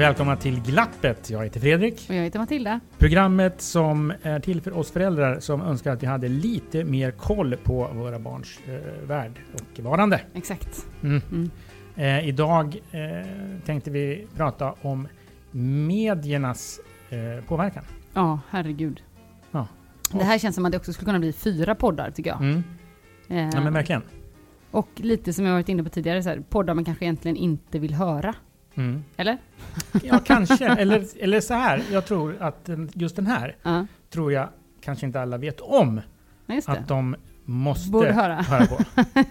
Välkomna till Glappet. Jag heter Fredrik. Och jag heter Matilda. Programmet som är till för oss föräldrar som önskar att vi hade lite mer koll på våra barns eh, värld och varande. Exakt. Mm. Mm. Eh, idag eh, tänkte vi prata om mediernas eh, påverkan. Ja, herregud. Ja. Det här känns som att det också skulle kunna bli fyra poddar tycker jag. Mm. Eh, Ja men verkligen. och lite som jag varit inne på tidigare, så här, poddar man kanske egentligen inte vill höra. Mm. Eller? Ja kanske, eller, eller så här. Jag tror att den- just den här Ja, tror jag kanske inte alla vet om att de måste Borde höra. på.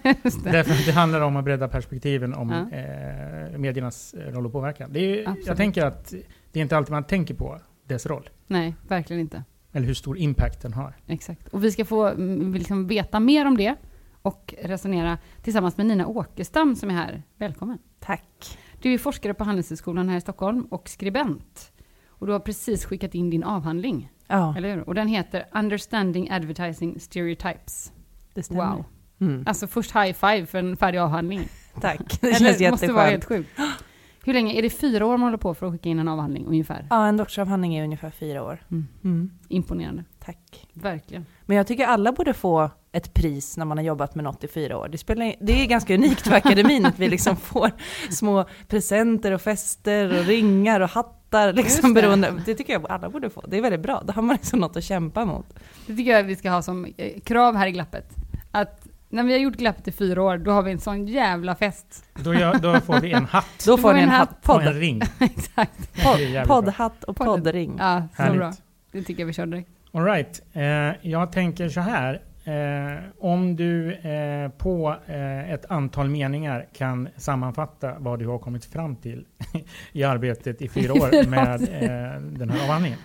just det. Därför att det handlar om att bredda perspektiven om Ja. eh, mediernas eh, roll och påverkan. Det är, ju- Absolut. jag tänker att det är inte alltid man tänker på dess roll. Nej, verkligen inte. Eller hur stor impact den har. Exakt. Och vi ska få mm, liksom veta mer om det och resonera tillsammans med Nina Åkerstam som är här. Välkommen. Tack. Du är forskare på Handelshögskolan här i Stockholm och skribent. Och du har precis skickat in din avhandling, Ja, eller hur? Och den heter Understanding Advertising Stereotypes. Det stämmer. Wow. Mm. Alltså först high five för en färdig avhandling. Tack. Det känns Det måste vara helt jätteskönt. sjukt. Hur länge? Är det fyra år man håller på för att skicka in en avhandling ungefär? Ja, en doktorsavhandling är ungefär fyra år. Mm. Mm. Imponerande. Tack. Verkligen. Men jag tycker alla borde få ett pris när man har jobbat med något i fyra år. Det, spelar, det är ganska unikt för akademin att vi liksom får små presenter och fester och ringar och hattar. Liksom Just det. beroende. det tycker jag alla borde få. Det är väldigt bra. Då har man liksom något att kämpa mot. Det tycker jag vi ska ha som eh, krav här i Glappet. Att när vi har gjort Glappet i fyra år, då har vi en sån jävla fest. Då, gör, då får vi en hatt Då får ni en en hatt hatt, och en podd, ring. Exakt. Bra. poddhatt och poddring. Ja, så Härligt. bra. Det tycker jag vi kör direkt. All right. Eh, jag tänker så här. Eh, om du eh, på eh, ett antal meningar kan sammanfatta vad du har kommit fram till i arbetet i fyra år med eh, den här avhandlingen.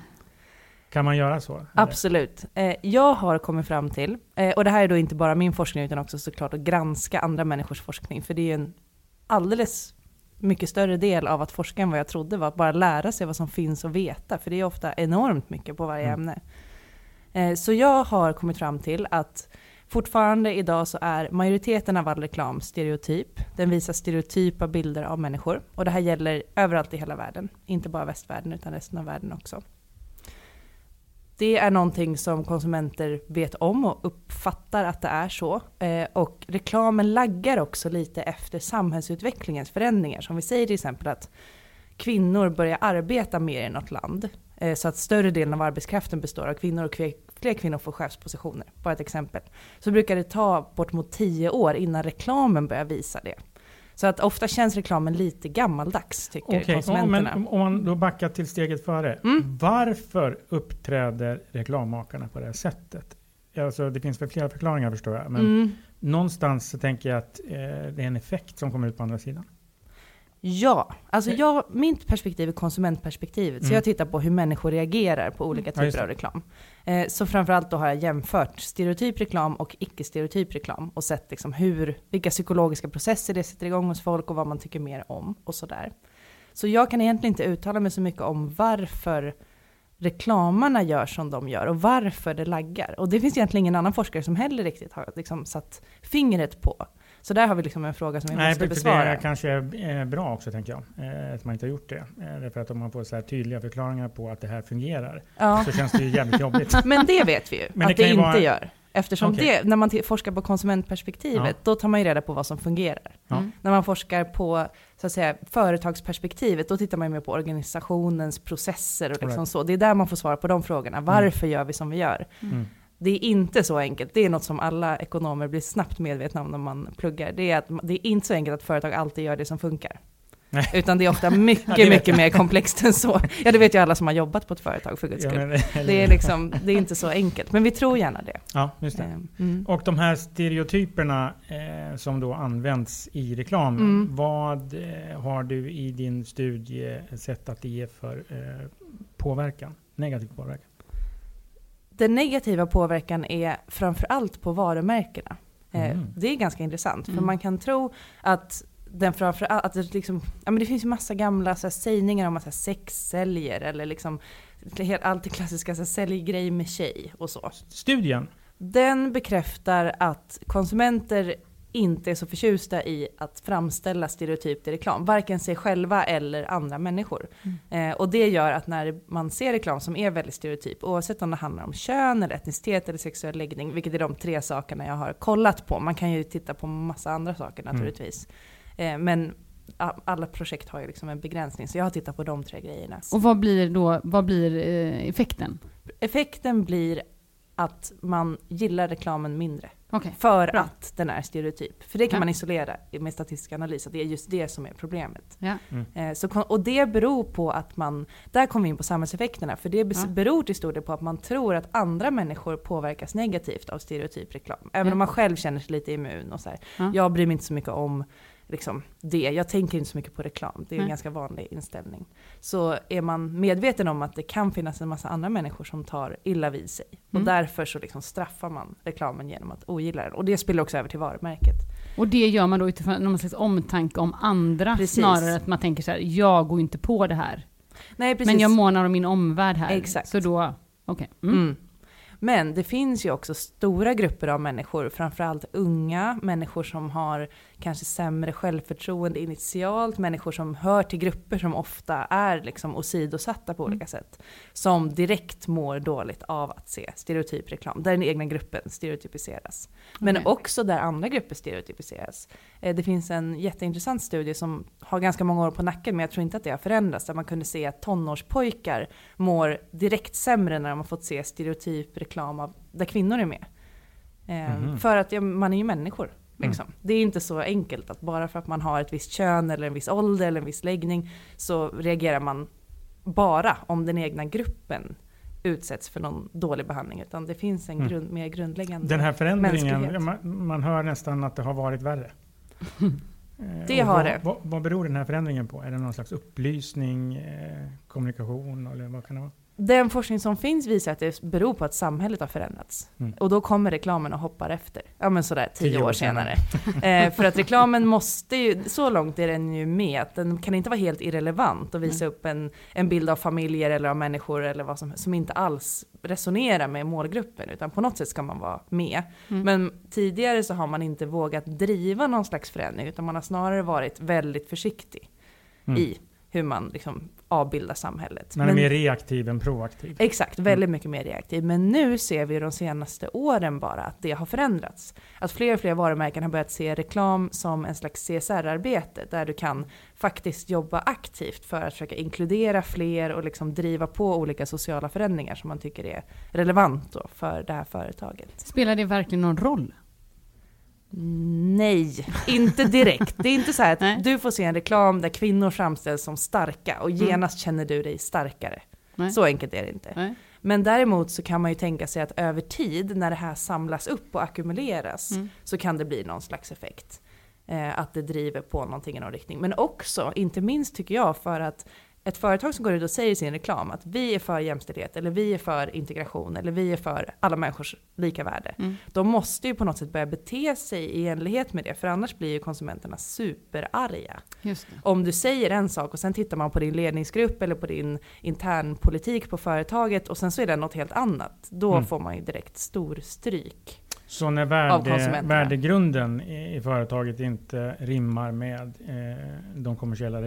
Kan man göra så? eller? Absolut. Eh, jag har kommit fram till, eh, och det här är då inte bara min forskning utan också såklart att granska andra människors forskning, för det är ju en alldeles mycket större del av att forska än vad jag trodde var att bara lära sig vad som finns att veta, för det är ofta enormt mycket på varje Mm. ämne. Eh, så jag har kommit fram till att fortfarande idag så är majoriteten av all reklam stereotyp. Den visar stereotypa bilder av människor. Och det här gäller överallt i hela världen. Inte bara västvärlden utan resten av världen också. Det är någonting som konsumenter vet om och uppfattar att det är så. Eh, och reklamen laggar också lite efter samhällsutvecklingens förändringar. Som vi säger till exempel att kvinnor börjar arbeta mer i något land. Eh, så att större delen av arbetskraften består av kvinnor och fler kvinnor får chefspositioner. Bara ett exempel. Så brukar det ta bort mot tio år innan reklamen börjar visa det. Så att ofta känns reklamen lite gammaldags tycker ja, konsumenterna. men om man då backar till steget före. Mm. Varför uppträder reklammakarna på det här sättet? Alltså, det finns väl flera förklaringar förstår jag. Men Mm. någonstans så tänker jag att eh, det är en effekt som kommer ut på andra sidan. Ja, alltså jag, mitt perspektiv är konsumentperspektivet. Så Mm. jag tittar på hur människor reagerar på olika Ja, typer det. av reklam. Eh, så framförallt då har jag jämfört stereotyp reklam och icke-stereotyp reklam. Och sett liksom hur, vilka psykologiska processer det sätter igång hos folk och vad man tycker mer om och sådär. Så jag kan egentligen inte uttala mig så mycket om varför reklamarna gör som de gör och varför det laggar. Och det finns egentligen ingen annan forskare som heller riktigt har liksom satt fingret på. Så där har vi liksom en fråga som vi Nej, måste besvara. det kanske är eh, bra också tänker jag. eh, Att man inte har gjort det. Eh, Därför att om man får så här tydliga förklaringar på att det här fungerar Ja. så känns det ju jävligt jobbigt. Men det vet vi ju Men det att det, kan ju inte vara- gör. Eftersom Okej. det, när man forskar på konsumentperspektivet, Ja. då tar man ju reda på vad som fungerar. Ja. Mm. När man forskar på så att säga, företagsperspektivet, då tittar man ju mer på organisationens processer och liksom Right. så. Det är där man får svara på de frågorna. Varför gör vi som vi gör? Mm. Det är inte så enkelt. Det är något som alla ekonomer blir snabbt medvetna om när man pluggar. Det är att det är inte så enkelt att företag alltid gör det som funkar. Nej. Utan det är ofta Ja, mycket, det vet mycket mer komplext än så. Ja, det vet ju alla som har jobbat på ett företag för guds Ja, skull. men, Det är liksom, det är inte så enkelt. Men vi tror gärna det. ja, just det. Ehm, Mm. Och de här stereotyperna eh, som då används i reklam. Mm. Vad eh, har du i din studie sett att det ger för eh, påverkan? Negativ påverkan? Den negativa påverkan är framför allt på varumärkena. Eh, Mm. Det är ganska intressant, för Mm. man kan tro att den att det liksom, ja men det finns ju massa gamla så här, sägningar om att så här, sex säljer, eller liksom helt- allt det klassiska så här, sälj grej med tjej och så. Studien? Den bekräftar att konsumenter inte är så förtjusta i att framställa stereotypt i reklam, varken sig själva eller andra människor. Eh, och det gör att när man ser reklam som är väldigt stereotyp, oavsett om det handlar om kön, eller etnicitet eller sexuell läggning, vilket är de tre sakerna jag har kollat på. Man kan ju titta på massa andra saker naturligtvis. Eh, men alla projekt har ju liksom en begränsning, så jag har tittat på de tre grejerna. Och vad blir då, vad blir eh, effekten? Effekten blir att man gillar reklamen mindre. Okej. För Bra. att den är stereotyp. För det kan Ja. man isolera med statistisk analys, att det är just det som är problemet. Ja. Eh, så, och det beror på att man, där kommer vi in på samhällseffekterna, för det beror till stor del på att man tror att andra människor påverkas negativt av stereotyp reklam. Även Ja. om man själv känner sig lite immun och så här. Ja. Jag bryr mig inte så mycket om liksom, det, jag tänker inte så mycket på reklam. Det är en Nej. ganska vanlig inställning. Så är man medveten om att det kan finnas en massa andra människor som tar illa vid sig. Och Mm. därför så liksom straffar man reklamen genom att ogilla den. Och det spiller också över till varumärket. Och det gör man då utifrån någon slags omtanke om andra, Precis. snarare att man tänker så här, jag går inte på det här. Nej, precis. Men jag månar om min omvärld här. Exakt. Så då, okej. Mm. Mm. Men det finns ju också stora grupper av människor, framförallt unga, människor som har kanske sämre självförtroende initialt, människor som hör till grupper som ofta är liksom åsidosatta på olika sätt, som direkt mår dåligt av att se stereotyp reklam, där den egna gruppen stereotypiseras. Men Okej. också där andra grupper stereotypiseras. Eh, Det finns en jätteintressant studie som har ganska många år på nacken, men jag tror inte att det har förändrats, där man kunde se att tonårspojkar mår direkt sämre när de har fått se stereotyp reklam av, där kvinnor är med. Mhm. För att ja, man är ju människor. Liksom. Det är inte så enkelt att bara för att man har ett visst kön eller en viss ålder eller en viss läggning så reagerar man bara om den egna gruppen utsätts för någon dålig behandling. Utan det finns en Mm. grund, mer grundläggande Den här förändringen, man, man hör nästan att det har varit värre. Eh, Det och har vad, det. Vad, vad beror den här förändringen på? Är det någon slags upplysning, eh, kommunikation eller vad kan det vara? Den forskning som finns visar att det beror på att samhället har förändrats. Mm. Och då kommer reklamen och hoppar efter. Ja men sådär tio, Tio år år senare. eh, för att reklamen måste ju, så långt är den ju med, att den kan inte vara helt irrelevant och visa upp en, en bild av familjer eller av människor eller vad som, som inte alls resonerar med målgruppen. Utan på något sätt ska man vara med. Mm. Men tidigare så har man inte vågat driva någon slags förändring, utan man har snarare varit väldigt försiktig Mm. i hur man liksom avbildar samhället. Man är mer reaktiv än proaktiv. Exakt, väldigt mycket mer reaktiv. Men nu ser vi de senaste åren bara att det har förändrats. Att fler och fler varumärken har börjat se reklam som en slags CSR-arbete där du kan faktiskt jobba aktivt för att försöka inkludera fler och liksom driva på olika sociala förändringar som man tycker är relevant då för det här företaget. Spelar det verkligen någon roll? Nej, inte direkt. Det är inte så att du får se en reklam där kvinnor framställs som starka och genast känner du dig starkare. Nej. Så enkelt är det inte. Nej. Men däremot så kan man ju tänka sig att över tid när det här samlas upp och ackumuleras Mm. så kan det bli någon slags effekt. Eh, att det driver på någonting i någon riktning. Men också, inte minst tycker jag, för att ett företag som går ut och säger i sin reklam att vi är för jämställdhet, eller vi är för integration, eller vi är för alla människors lika värde. Mm. De måste ju på något sätt börja bete sig i enlighet med det, för annars blir ju konsumenterna superarga. Just det. Om du säger en sak och sen tittar man på din ledningsgrupp eller på din internpolitik på företaget och sen så är det något helt annat, då Mm. får man ju direkt stor stryk. Så när värde, värdegrunden i, i företaget inte rimmar med eh, de kommersiella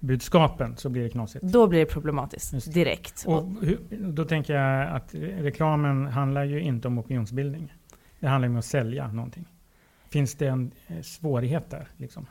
reklambudskapen så blir det knasigt. Då blir det problematiskt Just direkt. Och hur, då tänker jag att reklamen handlar ju inte om opinionsbildning. Det handlar ju om att sälja någonting. Finns det en eh, svårighet där? Liksom?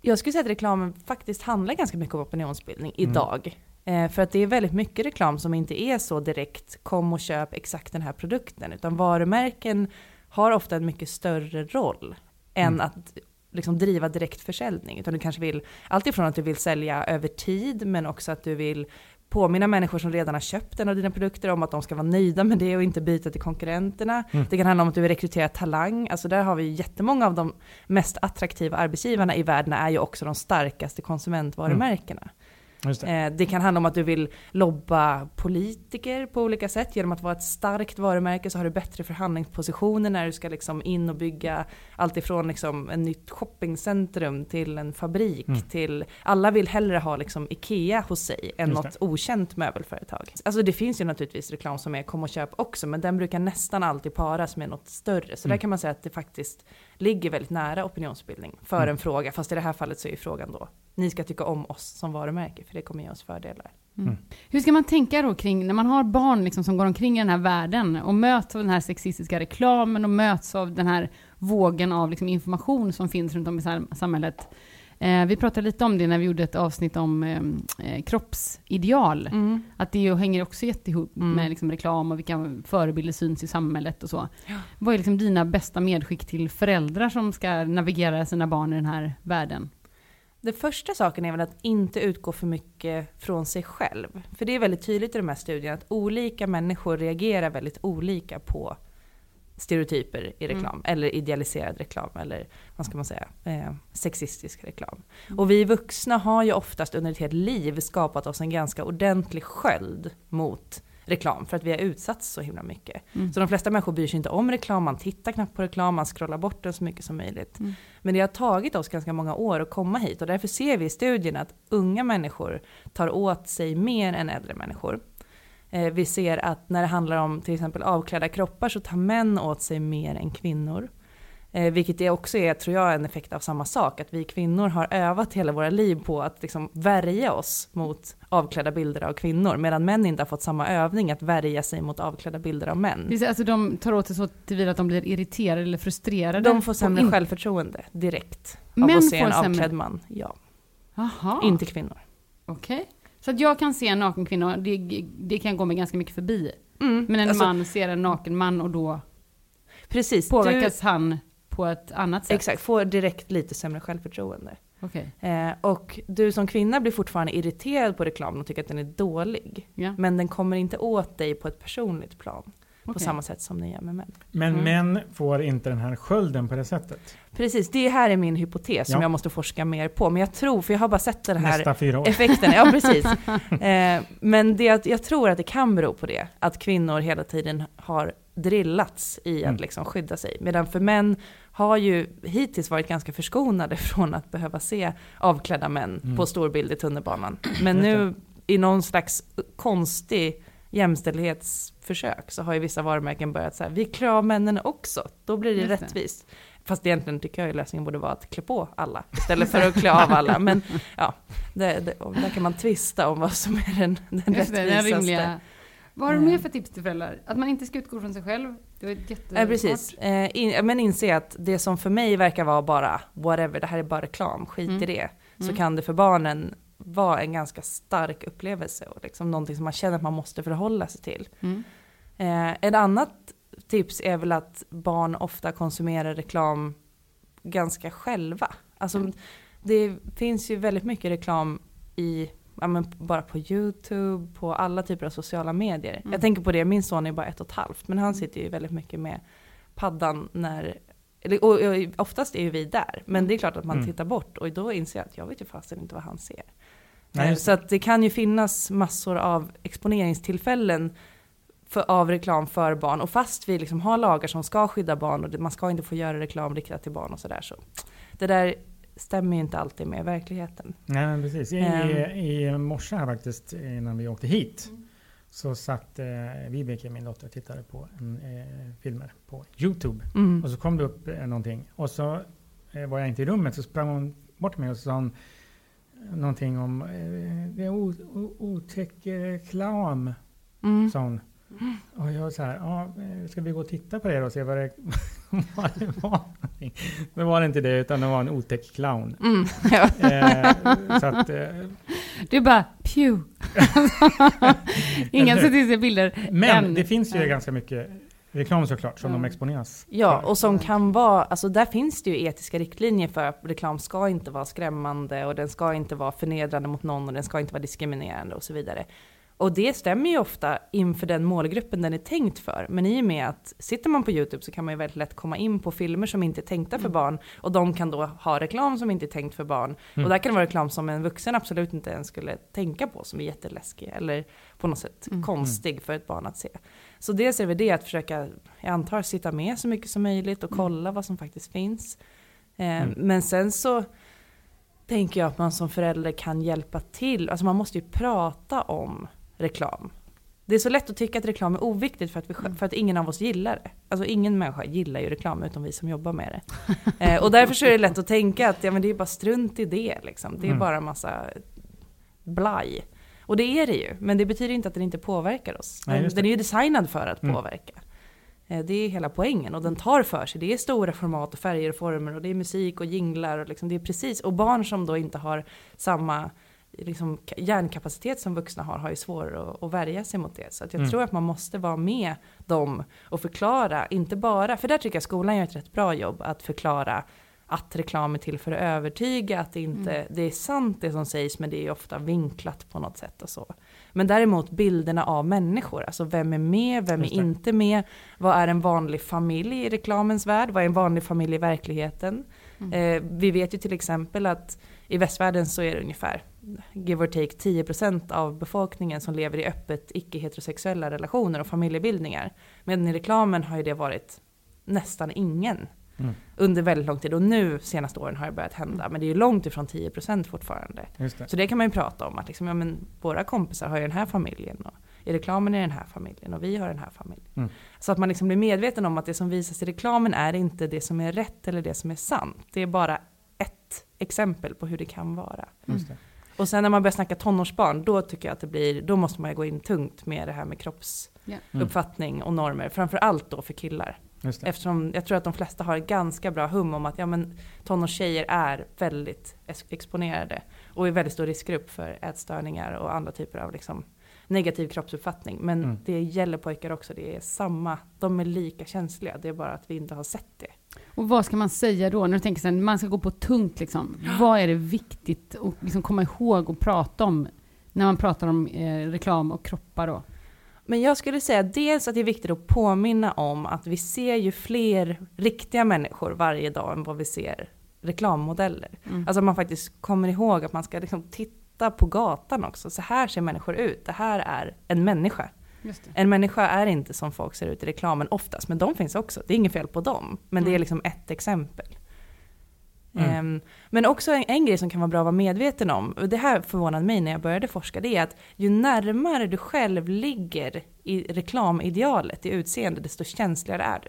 Jag skulle säga att reklamen faktiskt handlar ganska mycket om opinionsbildning Mm. idag. Eh, för att det är väldigt mycket reklam som inte är så direkt kom och köp exakt den här produkten. Utan varumärken har ofta en mycket större roll än Mm. att liksom driva direktförsäljning. Utan du kanske vill, alltifrån att du vill sälja över tid men också att du vill påminna människor som redan har köpt en av dina produkter om att de ska vara nöjda med det och inte byta till konkurrenterna. Mm. Det kan handla om att du vill rekrytera talang. Alltså där har vi ju jättemånga av de mest attraktiva arbetsgivarna i världen är ju också de starkaste konsumentvarumärkena. Just det. Eh, Det kan handla om att du vill lobba politiker på olika sätt. Genom att vara ett starkt varumärke så har du bättre förhandlingspositioner när du ska liksom in och bygga allt ifrån liksom en nytt shoppingcentrum till en fabrik Mm. till alla vill hellre ha liksom Ikea hos sig än Just något okänt möbelföretag. Alltså det finns ju naturligtvis reklam som är kom och köp också men den brukar nästan alltid paras med något större. Så Mm. där kan man säga att det faktiskt ligger väldigt nära opinionsbildning för Mm. en fråga. Fast i det här fallet så är ju frågan då ni ska tycka om oss som varumärke för det kommer ge oss fördelar. Mm. Hur ska man tänka då kring, när man har barn liksom som går omkring i den här världen och möts av den här sexistiska reklamen och möts av den här vågen av liksom information som finns runt om i sam- samhället. Eh, vi pratade lite om det när vi gjorde ett avsnitt om eh, eh, kroppsideal. Att det ju hänger också jättehop Mm. med liksom reklam och vilka förebilder syns i samhället och så. Ja. Vad är liksom dina bästa medskick till föräldrar som ska navigera sina barn i den här världen? Det första saken är väl att inte utgå för mycket från sig själv. För det är väldigt tydligt i de här studierna att olika människor reagerar väldigt olika på stereotyper i reklam. Eller idealiserad reklam eller vad ska man säga, eh, sexistisk reklam. Och vi vuxna har ju oftast under ett helt liv skapat oss en ganska ordentlig sköld mot reklam för att vi har utsatts så himla mycket. Mm. Så de flesta människor bryr sig inte om reklam, man tittar knappt på reklam, man scrollar bort den så mycket som möjligt. Mm. Men det har tagit oss ganska många år att komma hit och därför ser vi i studien att unga människor tar åt sig mer än äldre människor. Eh, Vi ser att när det handlar om till exempel avklädda kroppar så tar män åt sig mer än kvinnor. Eh, vilket det också är, tror jag, en effekt av samma sak. Att vi kvinnor har övat hela våra liv på att liksom värja oss mot avklädda bilder av kvinnor. Medan män inte har fått samma övning att värja sig mot avklädda bilder av män. Säga, Alltså de tar åt sig så tillvida att de blir irriterade eller frustrerade? De får sämre in- självförtroende direkt. Av Män att se en sämre- avklädd man. Ja, Jaha, inte kvinnor. okej. Så att jag kan se en naken kvinna, det, det kan gå mig ganska mycket förbi. Mm. Men en Alltså, man ser en naken man och då Precis. påverkas han på ett annat Du, sätt? exakt, får direkt lite sämre självförtroende. Okej, Eh, och du som kvinna blir fortfarande irriterad på reklamen och tycker att den är dålig. ja. Men den kommer inte åt dig på ett personligt plan. På okej. samma sätt som den gör med män. Men Mm. män får inte den här skölden på det sättet. Precis, det här är min hypotes som Ja. jag måste forska mer på. Men jag tror, för jag har bara sett den här Nästa fyra år. effekten. Ja, precis. Eh, men det, jag tror att det kan bero på det. Att kvinnor hela tiden har drillats i att Mm. liksom skydda sig. Medan för män har ju hittills varit ganska förskonade från att behöva se avklädda män Mm. på storbild i tunnelbanan. Men nu i någon slags konstig jämställdhetsförsök så har ju vissa varumärken börjat säga vi klär av männen också, då blir det Just det. rättvist. Fast egentligen tycker jag ju lösningen borde vara att klä på alla istället för att klä av alla. Men ja, det, det, där kan man tvista om vad som är den, den det, den rättvisaste. rimliga. Vad har du Eh. mer för tips till föräldrar? Att man inte ska utgå från sig själv? Det var ett jättesmart. Eh, precis. Eh, in, men inse att det som för mig verkar vara bara whatever, det här är bara reklam, skit Mm. i det. Så Mm. kan det för barnen vara en ganska stark upplevelse och liksom någonting som man känner att man måste förhålla sig till. Mm. Eh, ett annat tips är väl att barn ofta konsumerar reklam ganska själva. Alltså, Mm. Det finns ju väldigt mycket reklam i, ja, men bara på YouTube, på alla typer av sociala medier. Mm. Jag tänker på det, min son är bara ett och ett halvt, men han sitter ju väldigt mycket med paddan när Eller, och, och, oftast är ju vi där, men det är klart att man Mm. tittar bort och då inser jag att jag vet ju fasen inte vad han ser. Nej, Eh, så att det kan ju finnas massor av exponeringstillfällen för, av reklam för barn. Och fast vi liksom har lagar som ska skydda barn och det, man ska inte få göra reklam riktat till barn och sådär. Så det där stämmer ju inte alltid med verkligheten. Nej men precis. I, Ehm. i, morse här faktiskt innan vi åkte hit så satt eh, Vibeke, min dotter, och tittade på en, eh, filmer på Youtube. Mm. Och så kom det upp eh, någonting. Och så eh, var jag inte i rummet så sprang hon bort mig och sa någonting om eh, det är otäck reklam. Mm. Sa hon. Och jag så här, ja, eh, ska vi gå och titta på det då och se vad det, vad det var? Men var det inte det utan det var en otäck clown. Mm. Ja. Eh, så att, eh, Du bara pew. Ingen hur? till sig bilder. men än. det finns ju ganska mycket reklam såklart som Ja. de exponeras Ja, för. och som kan vara, alltså där finns det ju etiska riktlinjer för att reklam ska inte vara skrämmande och den ska inte vara förnedrande mot någon och den ska inte vara diskriminerande och så vidare. Och det stämmer ju ofta inför den målgruppen den är tänkt för. Men i och med att sitter man på YouTube så kan man ju väldigt lätt komma in på filmer som inte är tänkta för barn och de kan då ha reklam som inte är tänkt för barn. Mm. Och där kan det vara reklam som en vuxen absolut inte ens skulle tänka på som är jätteläskig eller på något sätt Mm. konstig för ett barn att se. Så dels är väl det att försöka, jag antar, sitta med så mycket som möjligt och kolla vad som faktiskt finns. Eh, Mm. Men sen så tänker jag att man som förälder kan hjälpa till. Alltså man måste ju prata om reklam. Det är så lätt att tycka att reklam är oviktigt för att, vi, Mm. för att ingen av oss gillar det. Alltså ingen människa gillar ju reklam utom vi som jobbar med det. Eh, och därför så är det lätt att tänka att ja, men det är bara strunt i det. Liksom. Det är Mm. bara en massa blaj. Och det är det ju, men det betyder inte att den inte påverkar oss. Nej, Den, är ju designad för att Mm. påverka. Eh, Det är hela poängen och den tar för sig. Det är stora format och färger och former och det är musik och jinglar och liksom det är precis. Och barn som då inte har samma liksom, ka- hjärnkapacitet som vuxna har har ju svårare att, att värja sig mot det. Så jag Mm. tror att man måste vara med dem och förklara, inte bara, för där tycker jag skolan gör ett rätt bra jobb att förklara att reklam är till för att övertyga, att det inte, Mm. det är sant det som sägs men det är ofta vinklat på något sätt och så. Men däremot bilderna av människor, alltså vem är med, vem är inte med, vad är en vanlig familj i reklamens värld, vad är en vanlig familj i verkligheten? Mm. Eh, vi vet ju till exempel att i västvärlden så är det ungefär, give or take, 10% av befolkningen som lever i öppet icke-heterosexuella relationer och familjebildningar. Men i reklamen har ju det varit nästan ingen Mm. under väldigt lång tid. Och nu senaste åren har det börjat hända, men det är långt ifrån 10% fortfarande. Det. Så det kan man ju prata om, att liksom, ja, men våra kompisar har ju den här familjen och i reklamen är den här familjen och vi har den här familjen. Mm. Så att man liksom blir medveten om att det som visas i reklamen är inte det som är rätt eller det som är sant. Det är bara ett exempel på hur det kan vara. Det. Och sen när man börjar snacka tonårsbarn, då tycker jag att det blir, då måste man ju gå in tungt med det här med kroppsuppfattning och normer. Framför allt då för killar. Just det. Eftersom jag tror att de flesta har ett ganska bra hum om att ja, men, tonårstjejer är väldigt ex- exponerade och är väldigt stor riskgrupp för ätstörningar och andra typer av liksom, negativ kroppsuppfattning. Men Mm. det gäller pojkar också, det är samma, de är lika känsliga, det är bara att vi inte har sett det. Och vad ska man säga då? När du tänker sen, man ska gå på tungt liksom. Vad är det viktigt att liksom komma ihåg och prata om när man pratar om eh, reklam och kroppar då? Men jag skulle säga dels att det är viktigt att påminna om att vi ser ju fler riktiga människor varje dag än vad vi ser reklammodeller. Mm. Alltså man faktiskt kommer ihåg att man ska liksom titta på gatan också. Så här ser människor ut. Det här är en människa. En människa är inte som folk ser ut i reklamen oftast, men de finns också. Det är inget fel på dem. Men det är Mm. liksom ett exempel. Mm. Ehm, men också en, en grej som kan vara bra att vara medveten om, och det här förvånade mig när jag började forska, det är att ju närmare du själv ligger i reklamidealet i utseende, desto känsligare är du.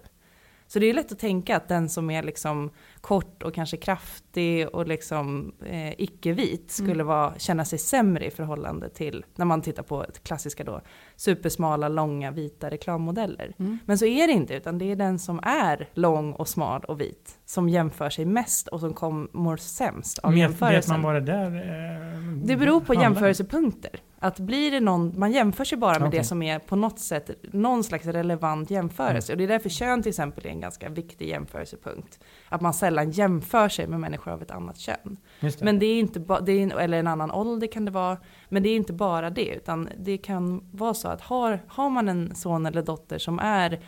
Så det är lätt att tänka att den som är liksom kort och kanske kraftig och liksom eh, icke-vit skulle Mm. vara, känna sig sämre i förhållande till, när man tittar på klassiska då, supersmala, långa, vita reklammodeller. Mm. Men så är det inte, utan det är den som är lång och smal och vit som jämför sig mest och som kom, mår sämst av Vet, vet jämförelsen. man vad det där eh, Det beror på handlar jämförelsepunkter. Att blir det någon, man jämför sig bara med Okej. det som är på något sätt någon slags relevant jämförelse. Och det är därför kön till exempel är en ganska viktig jämförelsepunkt. Att man sällan jämför sig med människor av ett annat kön. Det. Men det är inte ba, det är, eller en annan ålder kan det vara. Men det är inte bara det, utan det kan vara så att har, har man en son eller dotter som är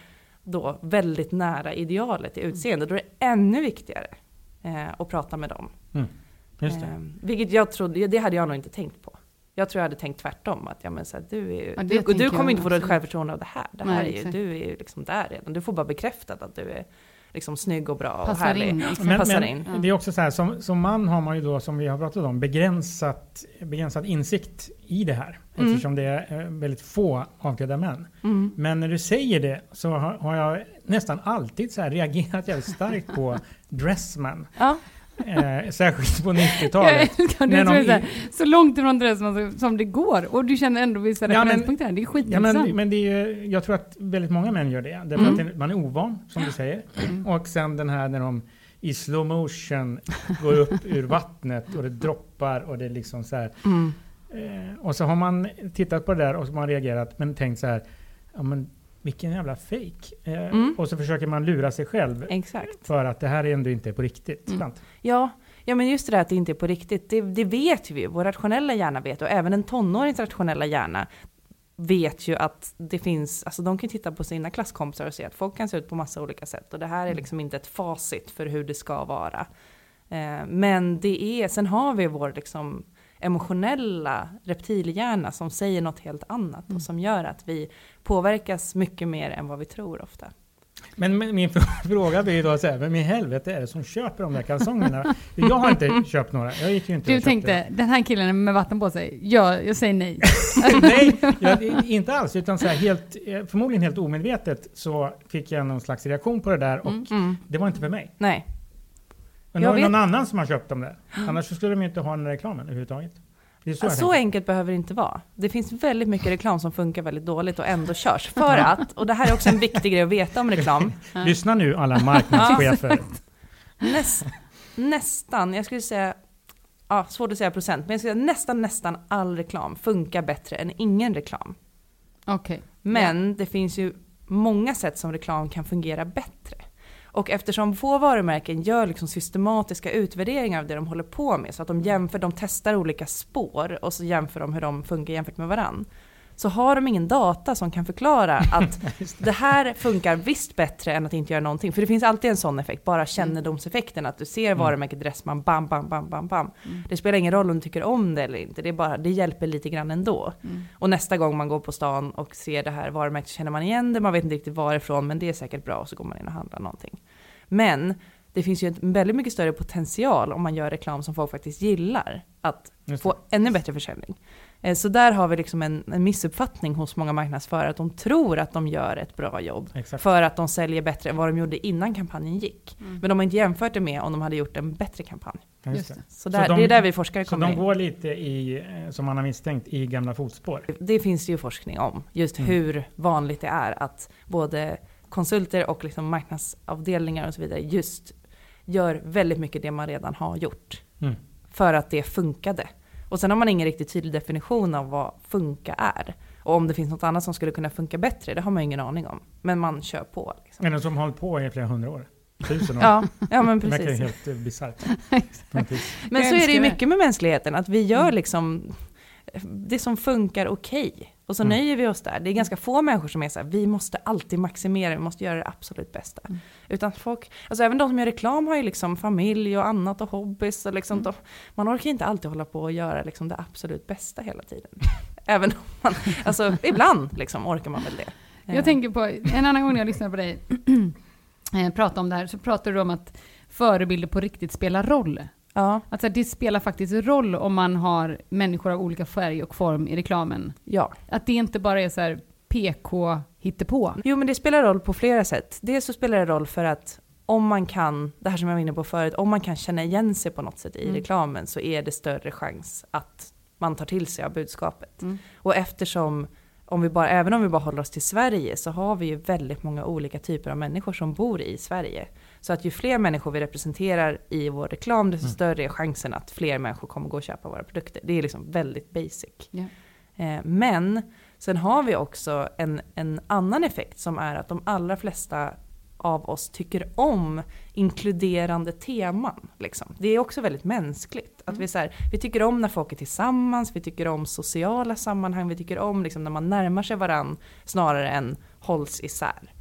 då väldigt nära idealet i utseende, då är det ännu viktigare eh, att prata med dem. Mm. Just det. Eh, vilket jag trodde, det hade jag nog inte tänkt på. Jag tror jag hade tänkt tvärtom. Att ja, men så här, du, är, Ja, du, du kommer inte få ett självförtroende av det här. Det här Nej, är ju, du är ju liksom där redan. Du får bara bekräftat att du är liksom snygg och bra och Passar härlig. in. Exakt. Men, passar men in. Det är också så här, som, som man har man ju då, som vi har pratat om, begränsat, begränsad insikt i det här. Mm. Eftersom det är eh, väldigt få avklädda män. Mm. Men när du säger det så har, har jag nästan alltid så här reagerat jävligt starkt på Dressman. Ja, Eh, särskilt på Jag 90-talet. älskar När det. de Så, det så, långt ifrån Dressman som- det går. Och du känner ändå vissa Ja, referenspunkter. Det är Ja, skitintressant. men, men det är, jag tror att väldigt många män gör det. Därför Mm. att det- man är ovan, som du säger. Och sen den här när de i slow motion går upp ur vattnet och det droppar och det är liksom så här. mm. Eh, och så har man tittat på det där och så har man reagerat men tänkt så här. Ja men vilken jävla fake. Eh, Mm. Och så försöker man lura sig själv exakt. för att det här är ändå inte på riktigt. Mm. Ja, ja, men just det där att det inte är på riktigt, det, det vet vi ju. Vår rationella hjärna vet och även en tonårings rationella hjärna vet ju att det finns, alltså de kan titta på sina klasskompisar och se att folk kan se ut på massa olika sätt och det här är liksom inte ett facit för hur det ska vara. Eh, men det är, sen har vi vår liksom emotionella reptilhjärna som säger något helt annat och som gör att vi påverkas mycket mer än vad vi tror ofta. Men min fråga blir ju då så här, vem i helvete är det som köper de där kalsongerna? Jag har inte köpt några. Jag gick ju inte Du tänkte, den här killen med vatten på sig. Ja, jag säger nej. Nej, jag, inte alls. Utan så här, helt, eh, förmodligen helt omedvetet så fick jag någon slags reaktion på det där och Mm. det var inte för mig. Nej, Men Jag det var vet- någon annan som har köpt dem där. Annars så skulle de ju inte ha den reklamen överhuvudtaget. Det är så, Så, enkelt behöver det inte vara. Det finns väldigt mycket reklam som funkar väldigt dåligt och ändå körs. För att, och det här är också en viktig grej att veta om reklam, Lyssna nu alla marknadschefer. näst, nästan, jag skulle säga, ja, svårt att säga procent, men jag skulle säga nästan, nästan all reklam funkar bättre än ingen reklam. Okej. Men det finns ju många sätt som reklam kan fungera bättre. Och eftersom få varumärken gör liksom systematiska utvärderingar av det de håller på med, så att de jämför, de testar olika spår och så jämför de hur de funkar jämfört med varandra. Så har de ingen data som kan förklara att det här funkar visst bättre än att inte göra någonting. För det finns alltid en sån effekt, bara kännedomseffekten. Att du ser varumärket Dressman, bam, bam, bam, bam, bam. Det spelar ingen roll om du tycker om det eller inte, det, är bara, det hjälper lite grann ändå. Och nästa gång man går på stan och ser det här varumärket så känner man igen det, man vet inte riktigt varifrån, men det är säkert bra och så går man in och handlar någonting. Men det finns ju en väldigt mycket större potential om man gör reklam som folk faktiskt gillar, att få ännu bättre försäljning. Eh, Så där har vi liksom en, en missuppfattning hos många marknadsförare, att de tror att de gör ett bra jobb. Exakt. För att de säljer bättre än vad de gjorde innan kampanjen gick. Men de har inte jämfört det med om de hade gjort en bättre kampanj. Just det. Så, där, de- det är där vi forskare Så kommer de in. går lite i, eh, som man har misstänkt, i gamla fotspår. Det finns det ju forskning om, just Mm. hur vanligt det är att både konsulter och liksom marknadsavdelningar och så vidare just gör väldigt mycket det man redan har gjort. Mm. För att det funkade. Och sen har man ingen riktigt tydlig definition av vad funka är. Och om det finns något annat som skulle kunna funka bättre, det har man ingen aning om. Men man kör på. Liksom. Men som har hållit på i flera hundra år. Tusen år. Ja, ja men det verkar precis. helt eh, bisarrt. Men så är det ju mycket med mänskligheten, att vi gör liksom det som funkar okej. Och så Mm. nöjer vi oss där. Det är ganska få människor som är så här, vi måste alltid maximera, vi måste göra det absolut bästa. Mm. Utan folk, alltså även de som gör reklam har ju liksom familj och annat och hobbys. Och liksom Mm. de, man orkar inte alltid hålla på och göra liksom det absolut bästa hela tiden. även om man, alltså ibland liksom orkar man väl det. Eh, Jag tänker på, en annan gång när jag lyssnade på dig eh, prata om det här, så pratade du om att förebilder på riktigt spelar roll. Ja, Att så här, det spelar faktiskt roll om man har människor av olika färg och form i reklamen. ja. Att det inte bara är så här PK hittepå. Jo men det spelar roll på flera sätt. Dels så spelar det roll för att om man kan, det här som jag var inne på förut, om man kan känna igen sig på något sätt i Mm. reklamen så är det större chans att man tar till sig av budskapet. Mm. Och eftersom, om vi bara, även om vi bara håller oss till Sverige så har vi ju väldigt många olika typer av människor som bor i Sverige. Så att ju fler människor vi representerar i vår reklam desto Mm. större är chansen att fler människor kommer gå och köpa våra produkter. Det är liksom väldigt basic. Eh, Men sen har vi också en, en annan effekt som är att de allra flesta av oss tycker om inkluderande teman. Liksom. Det är också väldigt mänskligt. Att vi, så här, vi tycker om när folk är tillsammans, vi tycker om sociala sammanhang, vi tycker om liksom, när man närmar sig varann snarare än hålls isär.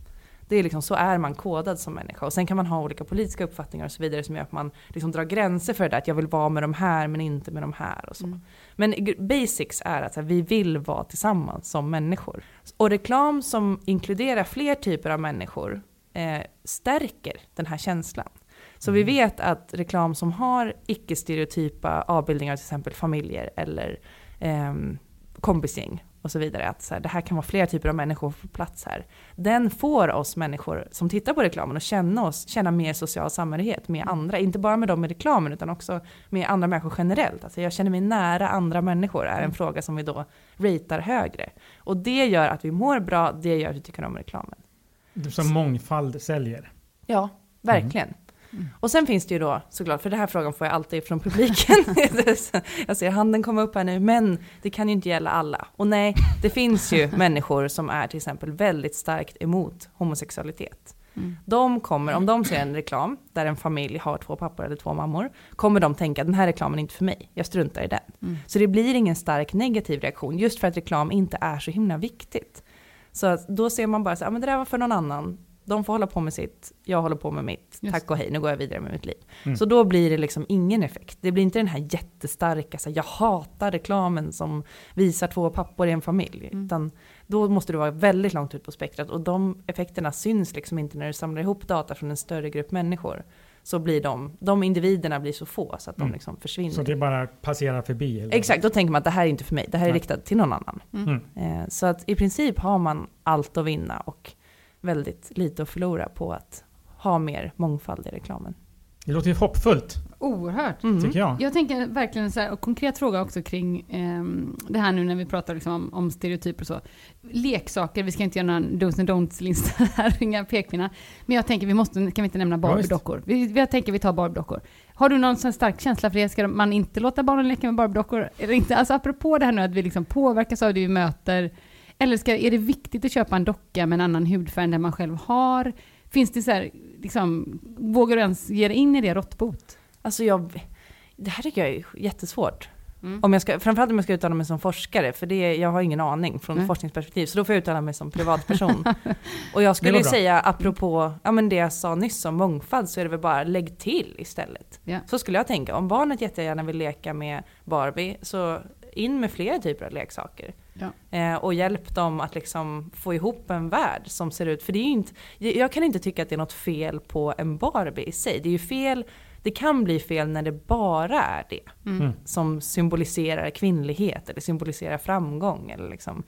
Det är liksom, så är man kodad som människa. Och sen kan man ha olika politiska uppfattningar och så vidare som gör att man liksom drar gränser för det där. Att jag vill vara med de här men inte med de här och så. Mm. Men basics är att här, vi vill vara tillsammans som människor. Och reklam som inkluderar fler typer av människor eh, stärker den här känslan. Så vi vet att reklam som har icke-stereotypa avbildningar, till exempel familjer eller eh, kompisgäng och så vidare, att så här, det här kan vara flera typer av människor på plats här. Den får oss människor som tittar på reklamen att känna, oss, känna mer social samhörighet med andra, inte bara med dem i reklamen utan också med andra människor generellt. Alltså jag känner mig nära andra människor är en fråga som vi då ratear högre. Och det gör att vi mår bra, det gör att vi tycker om reklamen. Som mångfald säljer. Ja, verkligen. Mm. Och sen finns det ju då såklart, för den här frågan får jag alltid från publiken. jag ser handen komma upp här nu, men det kan ju inte gälla alla. Och nej, det finns ju människor som är till exempel väldigt starkt emot homosexualitet. Mm. De kommer, om de ser en reklam där en familj har två pappor eller två mammor, kommer de tänka den här reklamen är inte för mig, jag struntar i den. Mm. Så det blir ingen stark negativ reaktion, just för att reklam inte är så himla viktigt. Så då ser man bara så, ja men det där var för någon annan, de får hålla på med sitt, jag håller på med mitt, Just. tack och hej, nu går jag vidare med mitt liv. Mm. Så då blir det liksom ingen effekt. Det blir inte den här jättestarka, så här, jag hatar reklamen som visar två pappor i en familj. Mm. Utan då måste du vara väldigt långt ut på spektrat och de effekterna syns liksom inte när du samlar ihop data från en större grupp människor. Så blir de, de individerna blir så få så att mm. de liksom försvinner. Så det bara passerar förbi? Eller? Exakt, då tänker man att det här är inte för mig, det här är Nej. riktat till någon annan. Mm. Eh, så att i princip har man allt att vinna och väldigt lite att förlora på att ha mer mångfald i reklamen. Det låter ju hoppfullt. Oerhört. Mm. Tycker jag. Jag tänker verkligen så här, och konkret fråga också kring eh, det här nu när vi pratar liksom om, om, stereotyper och så. Leksaker, vi ska inte göra någon dos and don'ts-lista här, inga pekpinnar. Men jag tänker, vi måste, kan vi inte nämna Barbie-dockor? Vi, jag tänker vi tar Barbie-dockor. Har du någon sån stark känsla för det? Ska man inte låta barnen leka med Barbie-dockor? Eller inte? Alltså apropå det här nu att vi liksom påverkas av det vi möter eller ska, är det viktigt att köpa en docka med en annan hudfärg än den man själv har? Finns det så här, liksom, vågar du ens ge dig in i det råttbot? Alltså jag, det här tycker jag är jättesvårt. Mm. Om jag ska, framförallt om jag ska uttala mig som forskare, för det, jag har ingen aning från mm. forskningsperspektiv, så då får jag uttala mig som privatperson. och jag skulle säga, apropå ja, men det jag sa nyss om mångfald, så är det väl bara lägg till istället. Yeah. Så skulle jag tänka, om barnet jättegärna vill leka med Barbie, så in med flera typer av leksaker. Ja. Eh, och hjälp dem att liksom få ihop en värld som ser ut, för det är inte, jag kan inte tycka att det är något fel på en Barbie i sig. Det är ju fel, det kan bli fel när det bara är det. Mm. mm. Som symboliserar kvinnlighet eller symboliserar framgång. Eller liksom.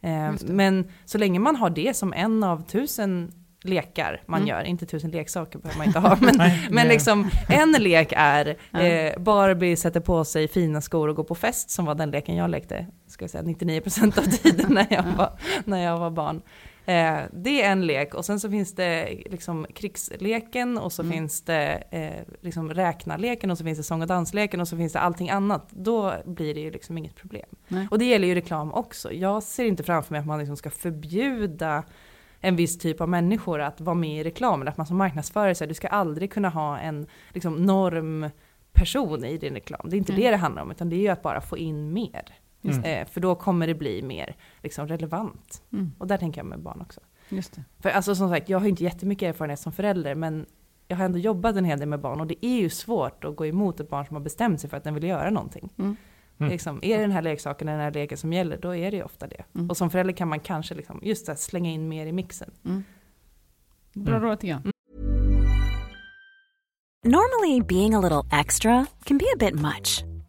Eh, men så länge man har det som en av tusen lekar man mm. gör, inte tusen leksaker behöver man inte ha, men, Nej, men liksom en lek är eh, Barbie sätter på sig fina skor och går på fest, som var den leken jag lekte, ska jag säga 99% av tiden när jag var, när jag var barn. Eh, det är en lek och sen så finns det liksom krigsleken och så mm. finns det eh, liksom räknarleken och så finns det sång och dansleken och så finns det allting annat. Då blir det ju liksom inget problem. Nej. Och det gäller ju reklam också. Jag ser inte framför mig att man liksom ska förbjuda en viss typ av människor att vara med i reklamen. Att man som marknadsförare, så du ska aldrig kunna ha en liksom, normperson i din reklam. Det är inte mm. det det handlar om, utan det är ju att bara få in mer. Mm. Eh, för då kommer det bli mer liksom, relevant. Mm. Och där tänker jag med barn också. Just det. För alltså som sagt, jag har inte jättemycket erfarenhet som förälder, men jag har ändå jobbat en hel del med barn och det är ju svårt att gå emot ett barn som har bestämt sig för att den vill göra någonting. Mm. Mm. Liksom, är det den här leksaken, den här leken som gäller, då är det ju ofta det. Mm. Och som förälder kan man kanske liksom, just det, slänga in mer i mixen. Mm. Bra råd tycker jag. Mm. Normally being a little extra can be a bit much.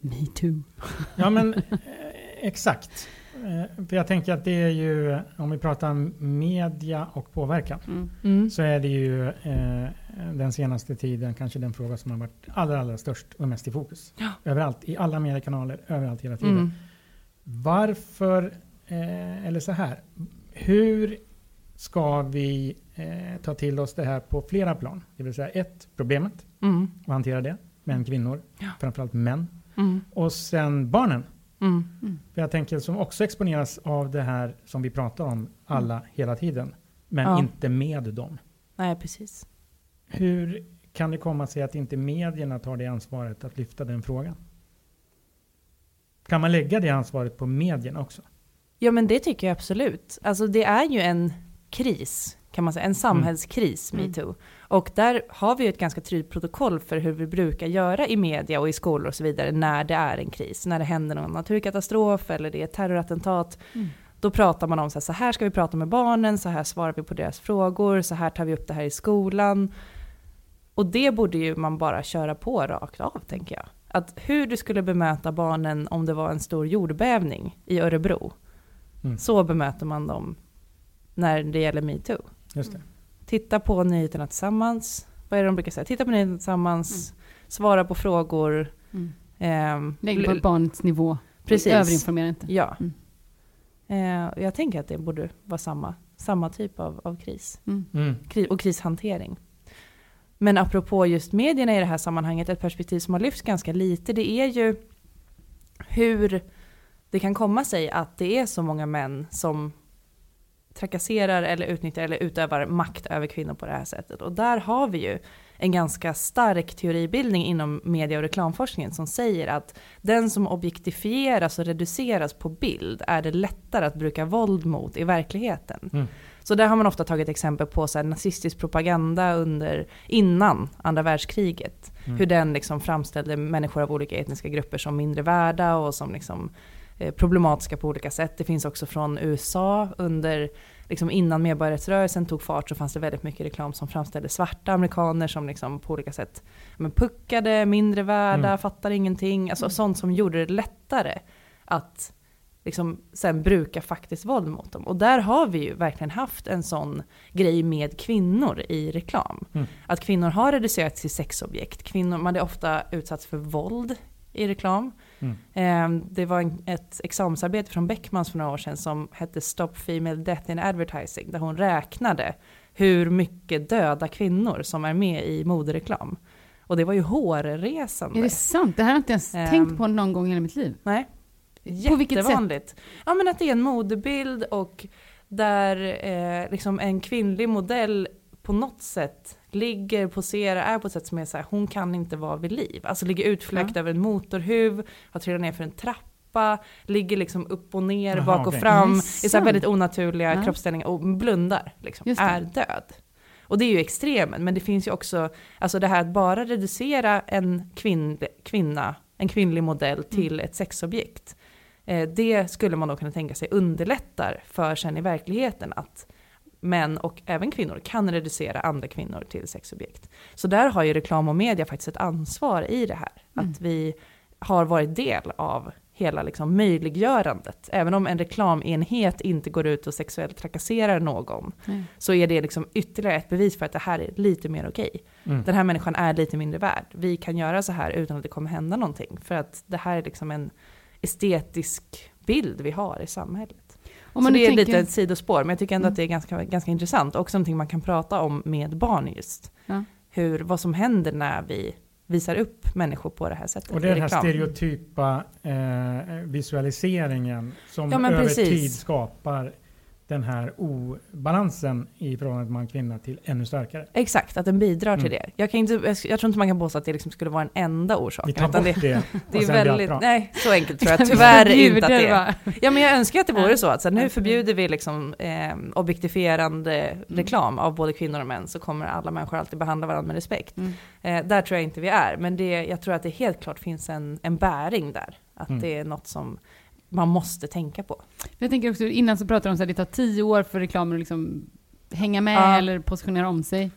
metoo? Ja men eh, exakt. Eh, För jag tänker att det är ju, om vi pratar media och påverkan, Mm. Mm. så är det ju eh, den senaste tiden kanske den fråga som har varit allra, allra störst och mest i fokus. Överallt, i alla mediekanaler, överallt hela tiden. Mm. Varför, eh, eller så här, hur ska vi eh, ta till oss det här på flera plan? Det vill säga ett, problemet Mm. och hantera det. Män, kvinnor, framförallt män. Mm. Och sen barnen. Mm. För jag tänker som också exponeras av det här som vi pratar om alla hela tiden. Men Ja. inte med dem. Nej, precis. Hur kan det komma sig att inte medierna tar det ansvaret att lyfta den frågan? Kan man lägga det ansvaret på medierna också? Ja men det tycker jag absolut. Alltså det är ju en kris, kan man säga, en samhällskris, Mm. metoo. Och där har vi ju ett ganska tydligt protokoll för hur vi brukar göra i media och i skolor och så vidare när det är en kris. När det händer någon naturkatastrof eller det är ett terrorattentat. Mm. Då pratar man om så här, så här ska vi prata med barnen, så här svarar vi på deras frågor, så här tar vi upp det här i skolan. Och det borde ju man bara köra på rakt av, tänker jag. Att hur du skulle bemöta barnen om det var en stor jordbävning i Örebro. Mm. Så bemöter man dem när det gäller metoo. Just det. Titta på nyheterna tillsammans. Vad är det de brukar säga? Titta på nyheterna tillsammans, svara på frågor. Mm. ehm, Lägg på barnets nivå. Precis. Överinformera inte. Ja. Mm. Eh, jag tänker att det borde vara samma, samma typ av, av kris. Mm. Mm. Kri- och krishantering. Men apropå just medierna i det här sammanhanget, ett perspektiv som har lyfts ganska lite, det är ju hur det kan komma sig att det är så många män som trakasserar eller utnyttjar eller utövar makt över kvinnor på det här sättet. Och där har vi ju en ganska stark teoribildning inom media och reklamforskningen som säger att den som objektifieras och reduceras på bild är det lättare att bruka våld mot i verkligheten. Mm. Så där har man ofta tagit exempel på så här nazistisk propaganda under, innan andra världskriget. Mm. Hur den liksom framställde människor av olika etniska grupper som mindre värda och som liksom problematiska på olika sätt. Det finns också från USA under, liksom innan medborgarrättsrörelsen tog fart så fanns det väldigt mycket reklam som framställde svarta amerikaner som liksom på olika sätt men puckade, mindre värda, Mm. fattar ingenting. Alltså sånt som gjorde det lättare att liksom sen bruka faktiskt våld mot dem. Och där har vi ju verkligen haft en sån grej med kvinnor i reklam. Mm. Att kvinnor har reducerats till sexobjekt. Kvinnor, man är ofta utsatts för våld i reklam. Mm. Eh, Det var en, ett examensarbete från Beckmans för några år sedan som hette Stop Female Death in Advertising. Där hon räknade hur mycket döda kvinnor som är med i modereklam. Och det var ju hårresande. Är det sant? Det här har jag inte ens Ehm. tänkt på någon gång i hela mitt liv. Nej. På vilket sätt? Jättevanligt. Ja men att det är en modebild och där eh, liksom en kvinnlig modell på något sätt ligger, poserar, är på ett sätt som är så här, hon kan inte vara vid liv. Alltså ligger utfläkt över en motorhuv, har trillat ner för en trappa, ligger liksom upp och ner, Jaha, bak och okej. fram, i så här sant? väldigt onaturliga Ja. kroppsställningar och blundar, liksom, är död. Och det är ju extremen, men det finns ju också, alltså det här att bara reducera en kvinn, kvinna, en kvinnlig modell till ett sexobjekt. Eh, det skulle man då kunna tänka sig underlättar för sen i verkligheten att män och även kvinnor kan reducera andra kvinnor till sexobjekt. Så där har ju reklam och media faktiskt ett ansvar i det här. Mm. Att vi har varit del av hela liksom möjliggörandet. Även om en reklamenhet inte går ut och sexuellt trakasserar någon, Nej. så är det liksom ytterligare ett bevis för att det här är lite mer okej. Mm. Den här människan är lite mindre värd. Vi kan göra så här utan att det kommer hända någonting. För att det här är liksom en estetisk bild vi har i samhället. Om så man nu det är tänker- lite ett sidospår, men jag tycker ändå Mm. att det är ganska, ganska intressant. Också någonting man kan prata om med barn just. Ja. Hur, vad som händer när vi visar upp människor på det här sättet Och det är den här stereotypa eh, visualiseringen som Ja, men över precis. tid skapar den här obalansen i förhållandet man-kvinna till ännu starkare. Exakt, att den bidrar till Mm. det. Jag, kan inte, jag, jag tror inte man kan påstå att det liksom skulle vara den enda orsaken. Vi tar utan bort det, det, det är väldigt, nej så enkelt tror jag tyvärr inte att det är. Ja men jag önskar att det vore så att så här, nu förbjuder vi liksom eh, objektifierande reklam av både kvinnor och män så kommer alla människor alltid behandla varandra med respekt. Mm. Eh, där tror jag inte vi är, men det, jag tror att det helt klart finns en, en bäring där. Att Mm. det är något som man måste tänka på. Jag tänker också, innan så pratade de om att det tar tio år för reklamen att liksom hänga med Ja. eller positionera om sig.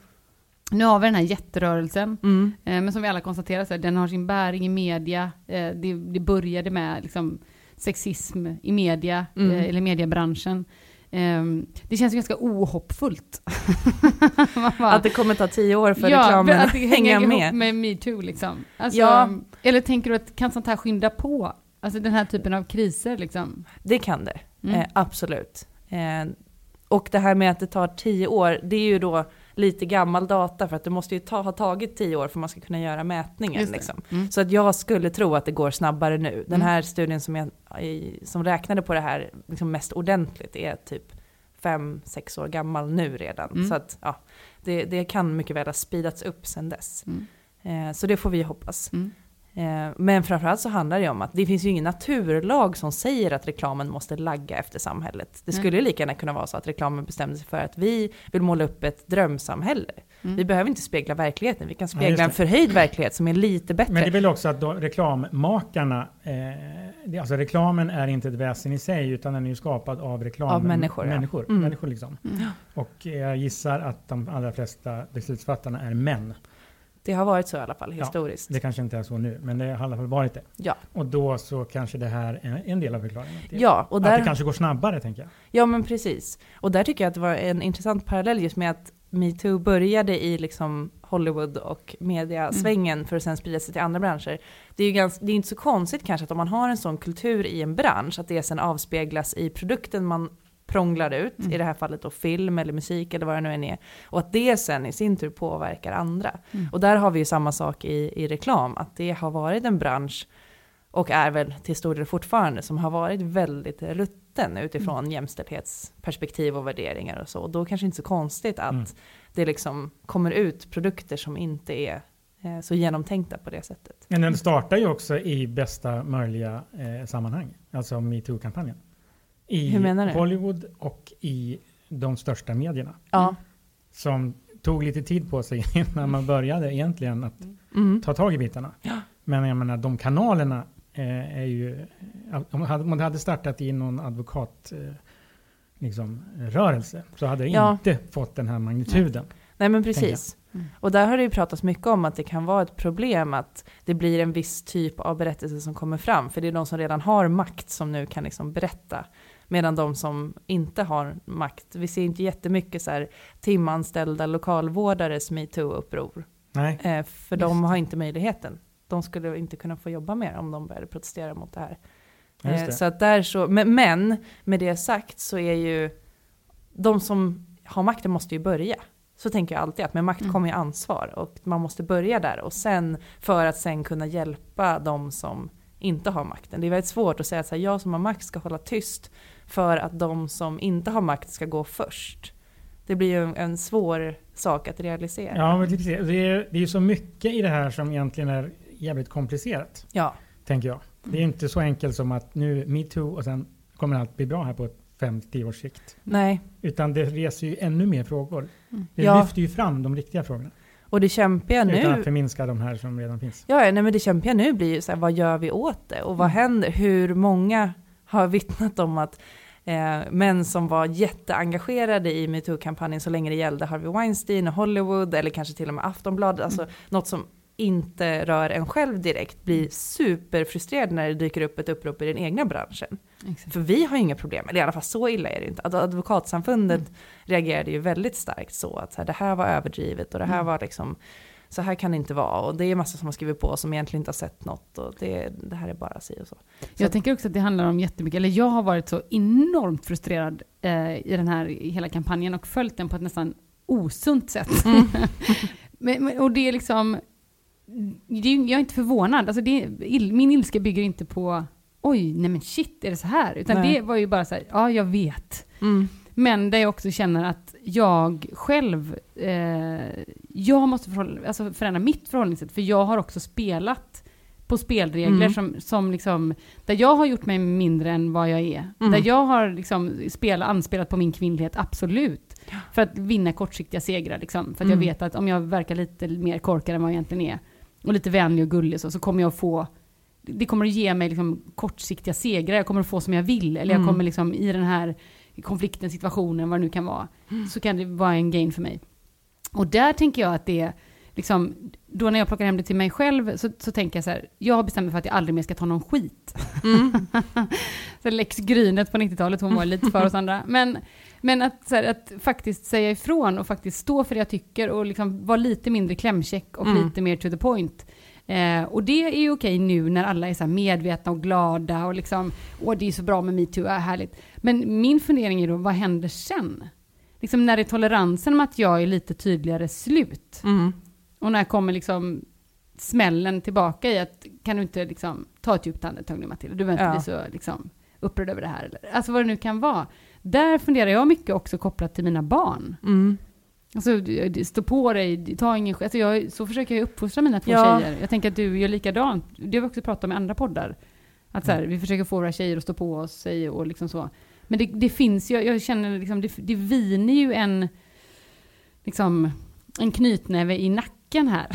Nu har vi den här jätterörelsen, Mm. eh, men som vi alla konstaterar, så här, den har sin bäring i media. Eh, det, det började med liksom, sexism i media, Mm. eh, eller mediebranschen. Eh, det känns ju ganska ohoppfullt. Bara- Att det kommer ta tio år för ja, reklamen att hänga med. ihop med metoo liksom. Alltså, Ja. Eller tänker du att kan sånt här skynda på? Alltså den här typen av kriser liksom? Det kan det, Mm. eh, absolut. Eh, och det här med att det tar tio år, det är ju då lite gammal data för att det måste ju ta, ha tagit tio år för att man ska kunna göra mätningen. Liksom. Mm. Så att jag skulle tro att det går snabbare nu. Den Mm. här studien som, jag, som räknade på det här liksom mest ordentligt är typ fem, sex år gammal nu redan. Mm. Så att ja, det, det kan mycket väl ha speedats upp sedan dess. Mm. Eh, så det får vi hoppas. Mm. Eh, Men framförallt så handlar det om att det finns ju ingen naturlag som säger att reklamen måste lagga efter samhället. Det skulle ju lika gärna kunna vara så att reklamen bestämde sig för att vi vill måla upp ett drömsamhälle. Mm. Vi behöver inte spegla verkligheten, vi kan Ja, spegla just en förhöjd verklighet som är lite bättre. Men det är väl också att då reklammakarna, eh, alltså reklamen är inte ett väsen i sig utan den är ju skapad av reklam. Av människor, ja. Människor, Mm. människor liksom. Mm. Och jag gissar att de allra flesta beslutsfattarna är män. Det har varit så i alla fall Ja, historiskt. Det kanske inte är så nu, men det har i alla fall varit det. Ja. Och då så kanske det här är en del av förklaringen. Ja, och Att det där, kanske går snabbare, tänker jag. ja men precis. Och där tycker jag att det var en intressant parallell just med att metoo började i liksom Hollywood och mediasvängen för att sen sprida sig till andra branscher. Det är ju ganska, det är inte så konstigt kanske att om man har en sån kultur i en bransch, att det sen avspeglas i produkten man prånglar ut, Mm. i det här fallet då film eller musik eller vad det nu än är. Och att det sen i sin tur påverkar andra. Mm. Och där har vi ju samma sak i, i reklam, att det har varit en bransch och är väl till stor del fortfarande, som har varit väldigt rutten utifrån Mm. jämställdhetsperspektiv och värderingar och så. Och då kanske inte så konstigt att Mm. det liksom kommer ut produkter som inte är eh, så genomtänkta på det sättet. Men den startar ju också i bästa möjliga eh, sammanhang. Alltså metoo-kampanjen. I Hur menar du? Hollywood och i de största medierna. Ja. Som tog lite tid på sig innan man började egentligen att Mm. ta tag i bitarna. Ja. Men jag menar, de kanalerna eh, är ju... Om man hade, om det hade startat i någon advokat... Eh, liksom, rörelse så hade det Ja. inte fått den här magnituden. Nej men precis. Mm. Och där har det ju pratats mycket om att det kan vara ett problem att det blir en viss typ av berättelse som kommer fram. För det är de som redan har makt som nu kan liksom berätta. Medan de som inte har makt, vi ser inte jättemycket så här timanställda lokalvårdares metoo-uppror. Nej, Eh, för de har inte möjligheten. De skulle inte kunna få jobba mer om de började protestera mot det här. just Eh, det. så att där så, men, men med det sagt så är ju de som har makten måste ju börja. Så tänker jag alltid att med makt Mm. kommer ju ansvar och man måste börja där och sen för att sen kunna hjälpa de som inte har makten. Det är väldigt svårt att säga att jag som har makt ska hålla tyst för att de som inte har makt ska gå först. Det blir ju en, svår sak att realisera. Ja, men det är ju så mycket i det här som egentligen är jävligt komplicerat. Ja. tänker jag. Det är inte så enkelt som att nu metoo och sen kommer allt bli bra här på 5-10 års sikt. Nej, Utan det reser ju ännu mer frågor. Mm. Det Ja. lyfter ju fram de riktiga frågorna. och det kämpiga Utan nu att förminska de här som redan finns. Ja, nej, men det kämpiga nu blir ju så här, vad gör vi åt det? Och vad händer? Hur många har vittnat om att eh, män som var jätteengagerade i metoo-kampanjen så länge det gällde Harvey Weinstein och Hollywood, eller kanske till och med Aftonbladet, alltså något som inte rör en själv direkt blir superfrustrerad när det dyker upp ett upprop i den egna branschen. Exakt. För vi har ju inga problem, eller i alla fall så illa är det inte. Ad- Advokatsamfundet Mm. reagerade ju väldigt starkt så att så här, det här var överdrivet och det här Mm. var liksom, så här kan det inte vara. Och det är massa som har skrivit på som egentligen inte har sett något och det, det här är bara si och så. Jag tänker också att det handlar om jättemycket, eller jag har varit så enormt frustrerad eh, i den här hela kampanjen och följt den på ett nästan osunt sätt. Mm. men, men, och det är liksom, det är, jag är inte förvånad. Alltså det, il, min ilska bygger inte på oj, nej men shit, är det så här? Utan Nej. det var ju bara så här, ja jag vet. Mm. Men där jag också känner att jag själv, eh, jag måste förhålla, alltså förändra mitt förhållningssätt, för jag har också spelat på spelregler Mm. som, som liksom, där jag har gjort mig mindre än vad jag är. Mm. Där jag har liksom spelat, anspelat på min kvinnlighet, absolut. För att vinna kortsiktiga segrar liksom. För att jag Mm. vet att om jag verkar lite mer korkad än vad jag egentligen är, och lite vänlig och gullig så, så kommer jag få det kommer att ge mig liksom kortsiktiga segrar, jag kommer att få som jag vill, eller jag Mm. kommer liksom i den här konflikten, situationen, vad det nu kan vara, så kan det vara en gain för mig. Och där tänker jag att det liksom, då när jag plockar hem det till mig själv, så, så tänker jag så här, jag har bestämt mig för att jag aldrig mer ska ta någon skit. så Lex Grynet på 90-talet, hon var lite för oss andra. Men, men att, här, att faktiskt säga ifrån och faktiskt stå för det jag tycker och liksom vara lite mindre klämkäck och Mm. lite mer to the point. Eh, och det är ju okej nu när alla är så här medvetna och glada och liksom, åh det är så bra med metoo, är härligt. Men min fundering är då, vad händer sen? Liksom när är toleransen med att jag är lite tydligare slut? Mm. Och när kommer liksom smällen tillbaka i att kan du inte liksom ta ett djupt andetag nu Matilda, du behöver inte Ja. bli så liksom upprörd över det här. Eller, alltså vad det nu kan vara. Där funderar jag mycket också kopplat till mina barn. Mm. Alltså stå på dig, ta ingen. Alltså jag, så försöker jag uppfostra mina två Ja. tjejer. Jag tänker att du gör likadant. Det har vi också pratat om i andra poddar. Att så här, vi försöker få våra tjejer att stå på sig och liksom så. Men det, det finns ju, jag känner liksom, det, det viner ju en, liksom, en knytnäve i nacken här.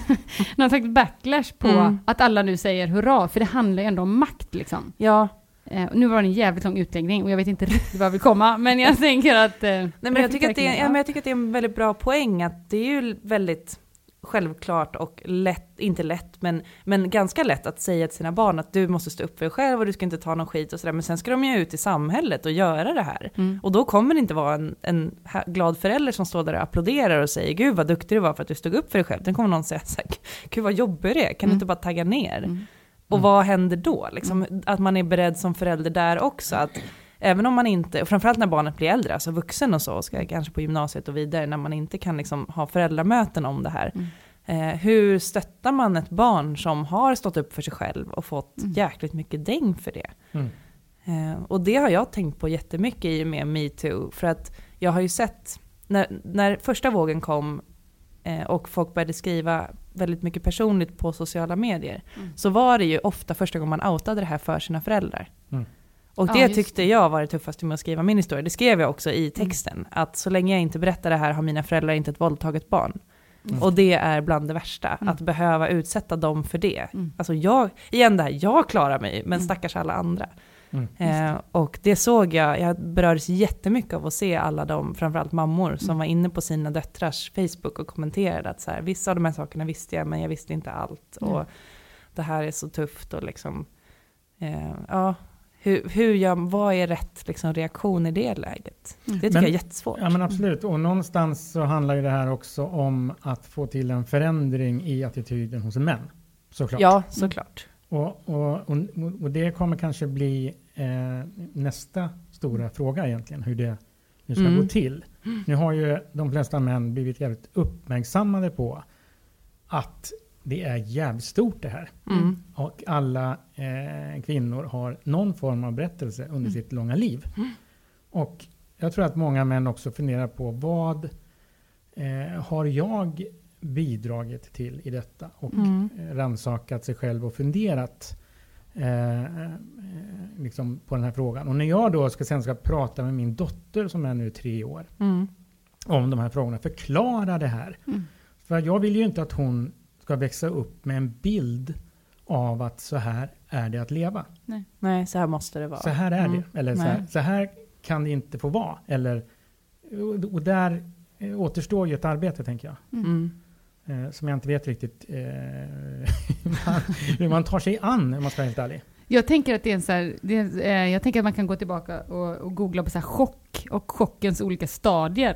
Någon slags backlash på Mm. att alla nu säger hurra, för det handlar ju ändå om makt liksom. Ja, Eh, nu var det en jävligt lång utläggning och jag vet inte riktigt vad jag vill komma, men jag tänker att... Eh, Nej, men jag, tycker att det är, ja, men jag tycker att det är en väldigt bra poäng att det är ju väldigt självklart och lätt, inte lätt, men, men ganska lätt att säga till sina barn att du måste stå upp för dig själv och du ska inte ta någon skit och sådär. Men sen ska de ju ut i samhället och göra det här. Mm. Och då kommer det inte vara en, en glad förälder som står där och applåderar och säger gud vad duktig du var för att du stod upp för dig själv. Den kommer någon säga så här, gud vad jobbig du är, kan du Mm. inte bara tagga ner? Mm. Och vad händer då? Liksom, Att man är beredd som förälder där också. Att även om man inte, och framförallt när barnet blir äldre, alltså vuxen och så, ska kanske på gymnasiet och vidare, när man inte kan liksom ha föräldramöten om det här. Mm. Eh, hur stöttar man ett barn som har stått upp för sig själv och fått Mm. jäkligt mycket däng för det? Mm. Eh, och det har jag tänkt på jättemycket i och med metoo, för att jag har ju sett, när, när första vågen kom eh, och folk började skriva väldigt mycket personligt på sociala medier, Mm. så var det ju ofta första gången man outade det här för sina föräldrar. Mm. Och Ja, det just tyckte jag var det tuffaste med att skriva min historia. Det skrev jag också i texten. Att så länge jag inte berättar det här har mina föräldrar inte ett våldtaget barn. Mm. Och det är bland det värsta, Mm. att behöva utsätta dem för det. Mm. Alltså jag, igen det här, jag klarar mig, men Mm. stackars alla andra. Mm. Eh, och det såg jag, jag berördes jättemycket av att se alla de, framförallt mammor, som Mm. var inne på sina döttrars Facebook och kommenterade att så här, vissa av de här sakerna visste jag, men jag visste inte allt. Mm. Och det här är så tufft och liksom, eh, ja, hur, hur jag, vad är rätt liksom, reaktion i det läget? Mm. Det tycker Men- jag är jättesvårt. Ja men absolut, och någonstans så handlar ju det här också om att få till en förändring i attityden hos män. Såklart. Ja, såklart. Och, och, och, och det kommer kanske bli eh, nästa stora fråga egentligen, hur det nu ska Mm. gå till. Nu har ju de flesta män blivit jävligt uppmärksammade på att det är jävligt stort det här. Mm. Och alla eh, kvinnor har någon form av berättelse under Mm. sitt långa liv. Och jag tror att många män också funderar på vad eh, har jag bidragit till i detta? Och Mm. eh, rannsakat sig själv och funderat eh, liksom på den här frågan. Och när jag då ska, sen ska prata med min dotter som är nu tre år Mm. om de här frågorna, förklara det här. Mm. För jag vill ju inte att hon ska växa upp med en bild av att så här är det att leva. Nej, så här måste det vara. Så här är Mm. det. Eller så här, Nej. så här kan det inte få vara. Eller, och där eh, återstår ju ett arbete tänker jag. Mm. eh, som jag inte vet riktigt eh, hur, man, hur man tar sig an, om man ska vara helt ärlig. Jag tänker att det är en så här, det är, eh, jag tänker att man kan gå tillbaka och, och googla på så här chock och chockens olika stadier.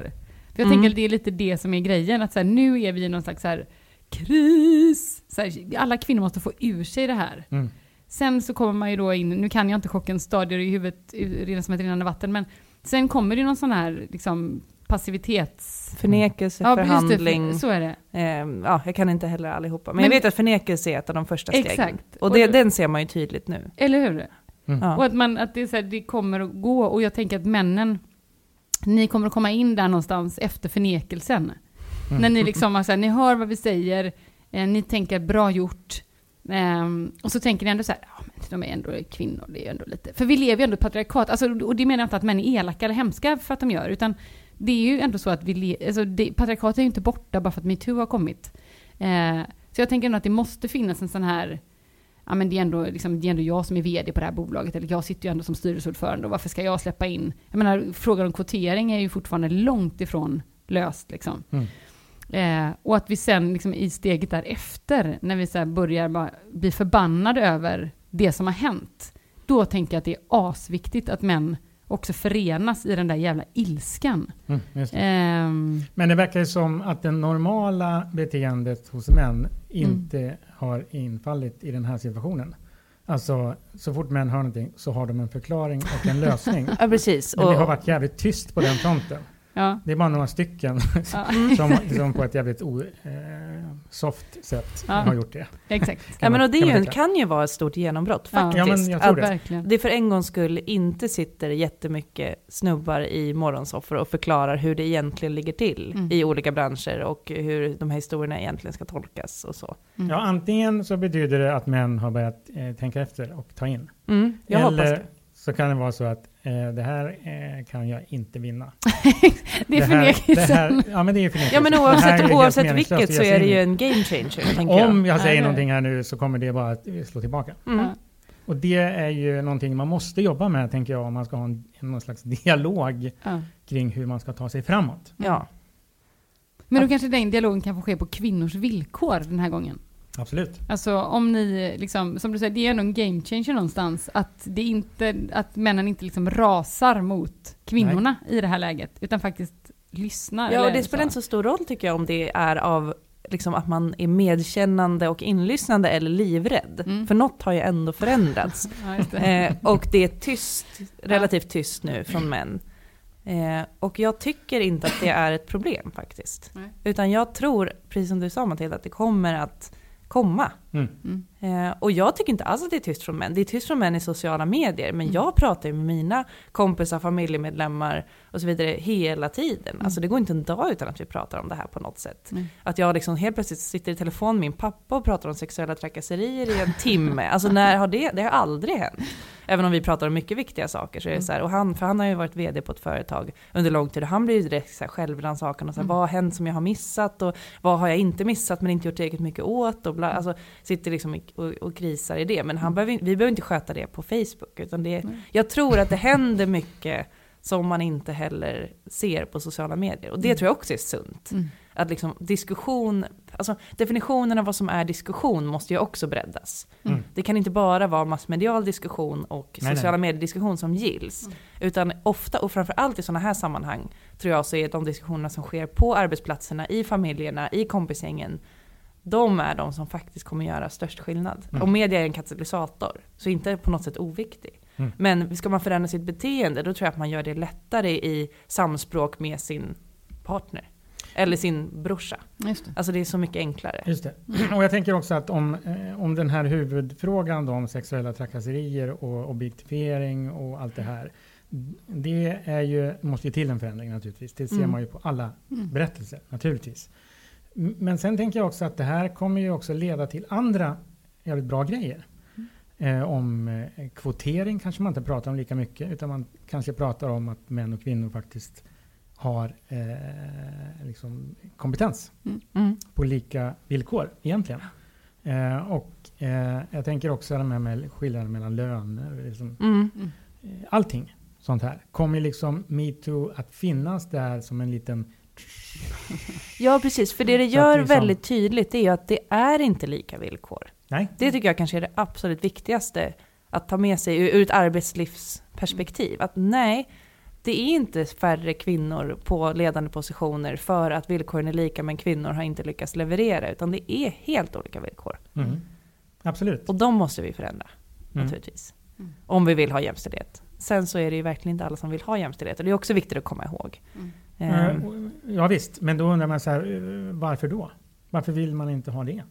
För jag Mm. tänker att det är lite det som är grejen, att så här, nu är vi i någon slags så här, kris. Så här, alla kvinnor måste få ur sig det här. Mm. Sen så kommer man ju då in, nu kan jag inte chockens stadier i huvudet redan som ett rinnande vatten, men sen kommer det någon sån här liksom passivitets... Förnekelse, Ja, precis det, förhandling. så är det. Eh, ja, jag kan inte heller allihopa. Men, Men- jag vet att förnekelse är ett av de första stegen. Exakt. Och, Och det, det- den ser man ju tydligt nu. Eller hur? Ja. Och att, man, att det, är så här, det kommer att gå, och jag tänker att männen, ni kommer att komma in där någonstans efter förnekelsen. När ni liksom har så här, ni hör vad vi säger, eh, ni tänker bra gjort, ehm, och så tänker ni ändå så här, ja men de är ändå kvinnor, det är ändå lite, för vi lever ju ändå i patriarkat, alltså, och det menar jag inte att män är elaka eller hemska för att de gör, utan det är ju ändå så att vi, le, alltså det, patriarkatet är ju inte borta bara för att metoo har kommit. Eh, så jag tänker ändå att det måste finnas en sån här, ja men det är, ändå, liksom, det är ändå jag som är vd på det här bolaget, eller jag sitter ju ändå som styrelseordförande, och varför ska jag släppa in? Jag menar, frågan om kvotering är ju fortfarande långt ifrån löst liksom. Mm. Eh, och att vi sen liksom, i steget därefter, när vi så här börjar bara bli förbannade över det som har hänt, då tänker jag att det är asviktigt att män också förenas i den där jävla ilskan. Mm, just det. Ehm, Men det verkar ju som att det normala beteendet hos män inte har infallit i den här situationen. Alltså, så fort män hör någonting så har de en förklaring och en lösning. Ja, precis. Men det har varit jävligt tyst på den fronten. Ja. Det är bara några stycken Ja. som, som på ett jävligt o, eh, soft sätt Ja. har gjort det. Exakt. ja, Kan men man- och det kan ju, en- kan ju vara ett stort genombrott Ja. faktiskt. Ja, men jag tror att det. Verkligen. det för en gångs skull inte sitter jättemycket snubbar i morgonsoffor och förklarar hur det egentligen ligger till Mm. i olika branscher och hur de här historierna egentligen ska tolkas och så. Mm. Ja, antingen så betyder det att män har börjat eh, tänka efter och ta in. Mm, jag hoppas Eller det. så kan det vara så att det här eh, kan jag inte vinna. det är förnekelsen. Ja, men det är förnekelse. Ja men oavsett, oavsett vilket så är det ju en game changer, jag. Om jag Ja, säger det- någonting här nu så kommer det bara att slå tillbaka. Mm. Ja. Och det är ju någonting man måste jobba med, tänker jag, om man ska ha en, någon slags dialog Ja. kring hur man ska ta sig framåt. Ja. Men då kanske den dialogen kan få ske på kvinnors villkor den här gången. Absolut. Alltså om ni, liksom, som du säger, det är ändå en game changer någonstans. Att, det inte, att männen inte liksom rasar mot kvinnorna i det här läget, utan faktiskt lyssnar. Ja, och det spelar inte så stor roll tycker jag om det är av liksom att man är medkännande och inlyssnande eller livrädd. Mm. För något har ju ändå förändrats. Ja, det. eh, och det är tyst, relativt tyst nu från män. Eh, och jag tycker inte att det är ett problem faktiskt. Nej. Utan jag tror, precis som du sa Matilda, att det kommer att komma. Mm. Mm. Eh, och jag tycker inte alls att det är tyst från män. Det är tyst från män i sociala medier. Mm. Men jag pratar ju med mina kompisar, familjemedlemmar och så vidare hela tiden. Alltså det går inte en dag utan att vi pratar om det här på något sätt. Mm. Att jag liksom helt plötsligt sitter i telefon med min pappa och pratar om sexuella trakasserier i en timme. Alltså när har det, det har aldrig hänt. Även om vi pratar om mycket viktiga saker så är det så här, och han, för han har ju varit vd på ett företag under lång tid och han blir ju direkt så här självrannsakan och så här, vad har hänt som jag har missat och vad har jag inte missat men inte gjort tillräckligt mycket åt? och bla, alltså sitter liksom och, och krisar i det. Men han behöver, vi behöver inte sköta det på Facebook utan det, jag tror att det händer mycket som man inte heller ser på sociala medier. Och det tror jag också är sunt. Mm. Att liksom diskussion, alltså definitionen av vad som är diskussion måste ju också breddas. Mm. Det kan inte bara vara massmedial diskussion och Nej, sociala medier-diskussion som gills. Utan ofta, och framförallt i sådana här sammanhang, tror jag så är de diskussionerna som sker på arbetsplatserna, i familjerna, i kompisgängen, de är de som faktiskt kommer göra störst skillnad. Mm. Och media är en katalysator, så inte på något sätt oviktig. Mm. Men ska man förändra sitt beteende, då tror jag att man gör det lättare i samspråk med sin partner. Eller sin brorsa. Just det. Alltså det är så mycket enklare. Just det. Och jag tänker också att om, eh, om den här huvudfrågan då om sexuella trakasserier och objektifiering och allt det här. Det är ju, måste ju till en förändring naturligtvis. Det ser Mm. man ju på alla Mm. berättelser naturligtvis. Men sen tänker jag också att det här kommer ju också leda till andra jävligt bra grejer. Eh, om eh, kvotering kanske man inte pratar om lika mycket utan man kanske pratar om att män och kvinnor faktiskt har eh, liksom kompetens Mm. på lika villkor egentligen. Eh, och eh, jag tänker också det här med skillnaden mellan löner, liksom, Mm. eh, allting sånt här. Kommer liksom metoo att finnas där som en liten Ja, precis. För det det gör liksom- väldigt tydligt är ju att det är inte lika villkor. Nej. Det tycker jag kanske är det absolut viktigaste att ta med sig ur, ur ett arbetslivsperspektiv. Att nej, det är inte färre kvinnor på ledande positioner för att villkoren är lika men kvinnor har inte lyckats leverera. Utan det är helt olika villkor. Mm. Absolut. Och de måste vi förändra Mm. naturligtvis. Om vi vill ha jämställdhet. Sen så är det ju verkligen inte alla som vill ha jämställdhet. Och det är också viktigt att komma ihåg. Ehm, Ja visst, men då undrar man så här, eh, varför då? Varför vill man inte ha det?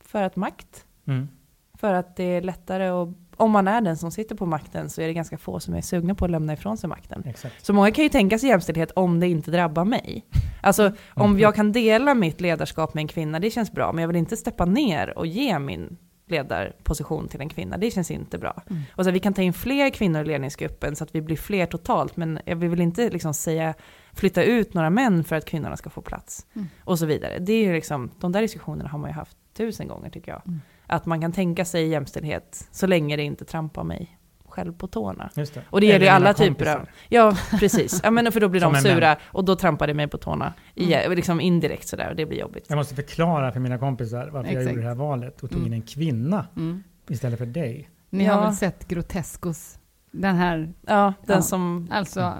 för att makt. Mm. För att det är lättare och om man är den som sitter på makten så är det ganska få som är sugna på att lämna ifrån sig makten. Exakt. Så många kan ju tänka sig jämställdhet om det inte drabbar mig. Alltså om jag kan dela mitt ledarskap med en kvinna, det känns bra, men jag vill inte steppa ner och ge min ledarposition till en kvinna, det känns inte bra. Och så vi kan ta in fler kvinnor i ledningsgruppen så att vi blir fler totalt, men jag vill inte liksom säga flytta ut några män för att kvinnorna ska få plats. Och så vidare. Det är ju liksom, de där diskussionerna har man ju haft tusen gånger tycker jag. Att man kan tänka sig jämställdhet så länge det inte trampar mig själv på tårna. Just det. Och det gäller ju alla typer av... Ja, precis. Ja, men för då blir de sura och då trampar det mig på tårna. I, liksom indirekt sådär och det blir jobbigt. Jag måste förklara för mina kompisar varför jag Exakt. gjorde det här valet och tog in en kvinna Mm. istället för dig. Ni Ja. har väl sett Grotescos? Den här, Ja, den Ja. som alltså,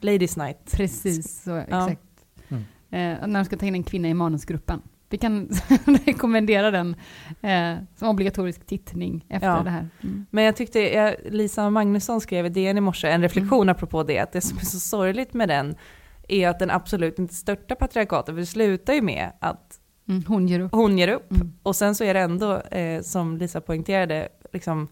Ladies Night. precis så, exakt. Mm. Eh, när de ska ta in en kvinna i manusgruppen. Vi kan rekommendera den eh, som obligatorisk tittning efter Ja. det här. Mm. Men jag tyckte, jag, Lisa Magnusson skrev i DN i morse en reflektion Mm. apropå det, att det som är så sorgligt med den är att den absolut inte störtar patriarkatet, för det slutar ju med att Mm. Hon ger upp. hon ger upp. Mm. Och sen så är det ändå, eh, som Lisa poängterade, liksom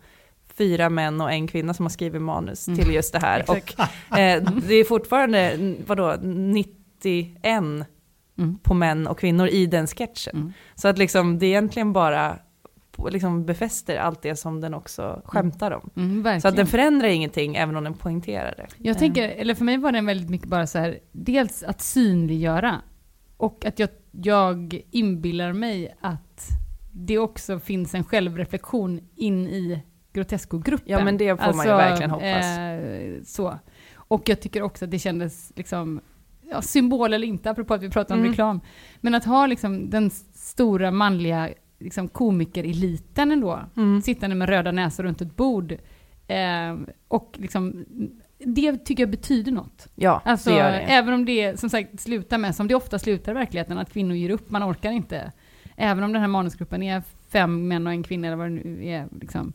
fyra män och en kvinna som har skrivit manus Mm. till just det här. Och eh, det är fortfarande, vadå, 91 Mm. på män och kvinnor i den sketchen. Mm. Så att liksom det egentligen bara liksom befäster allt det som den också skämtar om. Mm, verkligen. Så att den förändrar ingenting även om den poängterar det. Jag Eh, tänker, eller för mig var den väldigt mycket bara så här, dels att synliggöra och att jag, jag inbillar mig att det också finns en självreflektion in i Grotesco-gruppen. Ja, men det får man ju verkligen hoppas. Eh, så. Och jag tycker också att det kändes liksom, ja, symbol eller inte, apropå att vi pratar om Mm. reklam, men att ha liksom den stora manliga liksom, komikereliten ändå, Mm. sittande med röda näsor runt ett bord. Eh, och liksom, det tycker jag betyder något. Ja, Alltså, det gör det. även om det som sagt slutar med, som det ofta slutar i verkligheten, att kvinnor ger upp, man orkar inte. Även om den här manusgruppen är fem män och en kvinna eller vad det nu är. Liksom,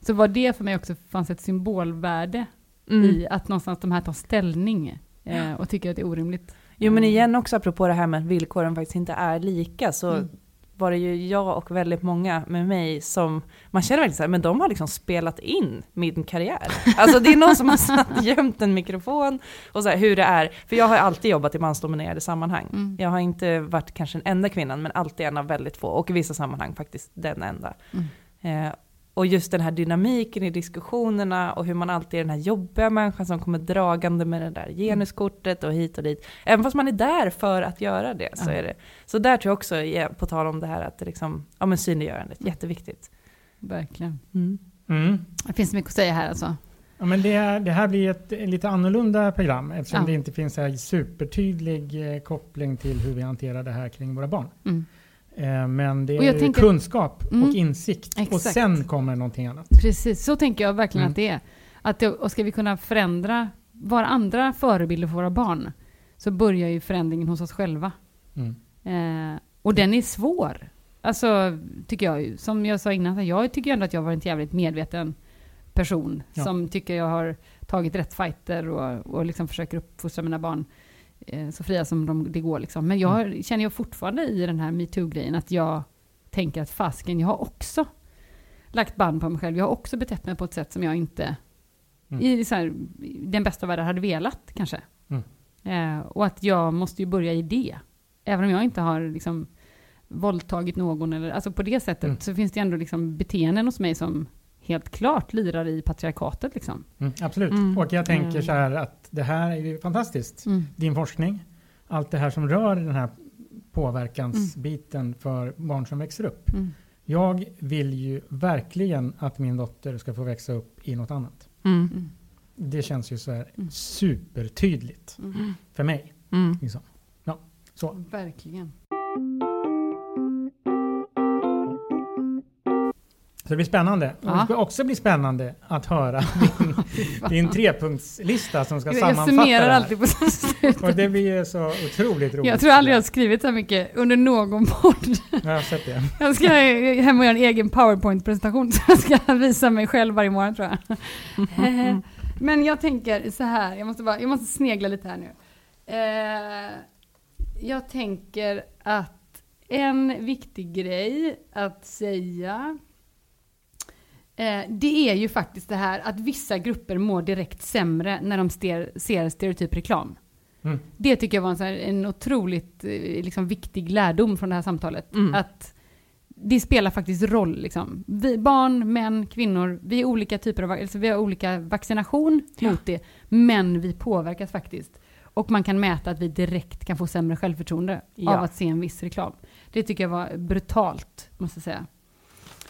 så var det för mig också, fanns ett symbolvärde Mm. i att någonstans de här tar ställning eh, och tycker att det är orimligt. Jo men igen också apropå det här med att villkoren faktiskt inte är lika så Mm. var det ju jag och väldigt många med mig som, man känner verkligen så här, men de har liksom spelat in min karriär. Alltså det är någon som har satt gömt en mikrofon och så här, hur det är. För jag har alltid jobbat i mansdominerade sammanhang. Mm. Jag har inte varit kanske den enda kvinnan men alltid en av väldigt få och i vissa sammanhang faktiskt den enda. Mm. Eh, och just den här dynamiken i diskussionerna och hur man alltid är den här jobbiga människan som kommer dragande med det där genuskortet och hit och dit. Även fast man är där för att göra det så är det. Så där tror jag också, på tal om det här att det liksom, ja men synliggörandet, jätteviktigt. Verkligen. Mm. Mm. Det finns mycket att säga här alltså. Ja, men det, det här blir ett lite annorlunda program eftersom Ja. det inte finns en supertydlig eh, koppling till hur vi hanterar det här kring våra barn. Mm. Eh, men det Och är kunskap Mm. och insikt och Exakt. sen kommer någonting annat. Precis, så tänker jag verkligen Mm. att det är. Att det, och ska vi kunna förändra, vara andra förebilder för våra barn, så börjar ju förändringen hos oss själva. Mm. Eh, och den är svår. Alltså, tycker jag. Som jag sa innan, jag tycker ändå att jag varit en jävligt medveten person Ja. som tycker jag har tagit rätt fighter och, och liksom försöker uppfostra mina barn så fria som de, det går. Liksom. Men jag Mm. känner jag fortfarande i den här metoo-grejen att jag tänker att fasken, jag har också lagt band på mig själv. Jag har också betett mig på ett sätt som jag inte Mm. i här, den bästa världen hade velat kanske. Mm. Eh, och att jag måste ju börja i det. Även om jag inte har liksom våldtagit någon eller alltså på det sättet Mm. så finns det ändå liksom beteenden hos mig som helt klart lirar i patriarkatet liksom. Mm, absolut. Mm. Och jag tänker Mm. så här att det här är ju fantastiskt. Din forskning, allt det här som rör den här påverkansbiten för barn som växer upp. Mm. Jag vill ju verkligen att min dotter ska få växa upp i något annat. Mm. Mm. Det känns ju så här Mm. supertydligt Mm. för mig. Mm. Liksom. Ja. Så. Verkligen. Så det blir spännande. Ja. det ska också bli spännande att höra din, din trepunktslista som ska Jag sammanfatta summerar det alltid på slutet. Och det blir så otroligt roligt. Jag tror aldrig jag har skrivit så här mycket under någon podd. Jag har sett det. Jag ska hem och göra en egen powerpoint-presentation så jag ska visa mig själv varje morgon tror jag. Eh, Men jag tänker så här, jag måste, bara, jag måste snegla lite här nu. Eh, Jag tänker att en viktig grej att säga det är ju faktiskt det här att vissa grupper mår direkt sämre när de ser, ser stereotyp reklam. Mm. Det tycker jag var en, här, en otroligt eh, liksom, viktig lärdom från det här samtalet. Mm. Att det spelar faktiskt roll. Liksom. Vi, barn, män, kvinnor, vi är olika typer av, alltså vi har olika vaccination mot det. Men vi påverkas faktiskt. Och man kan mäta att vi direkt kan få sämre självförtroende Ja. av att se en viss reklam. Det tycker jag var brutalt, måste jag säga.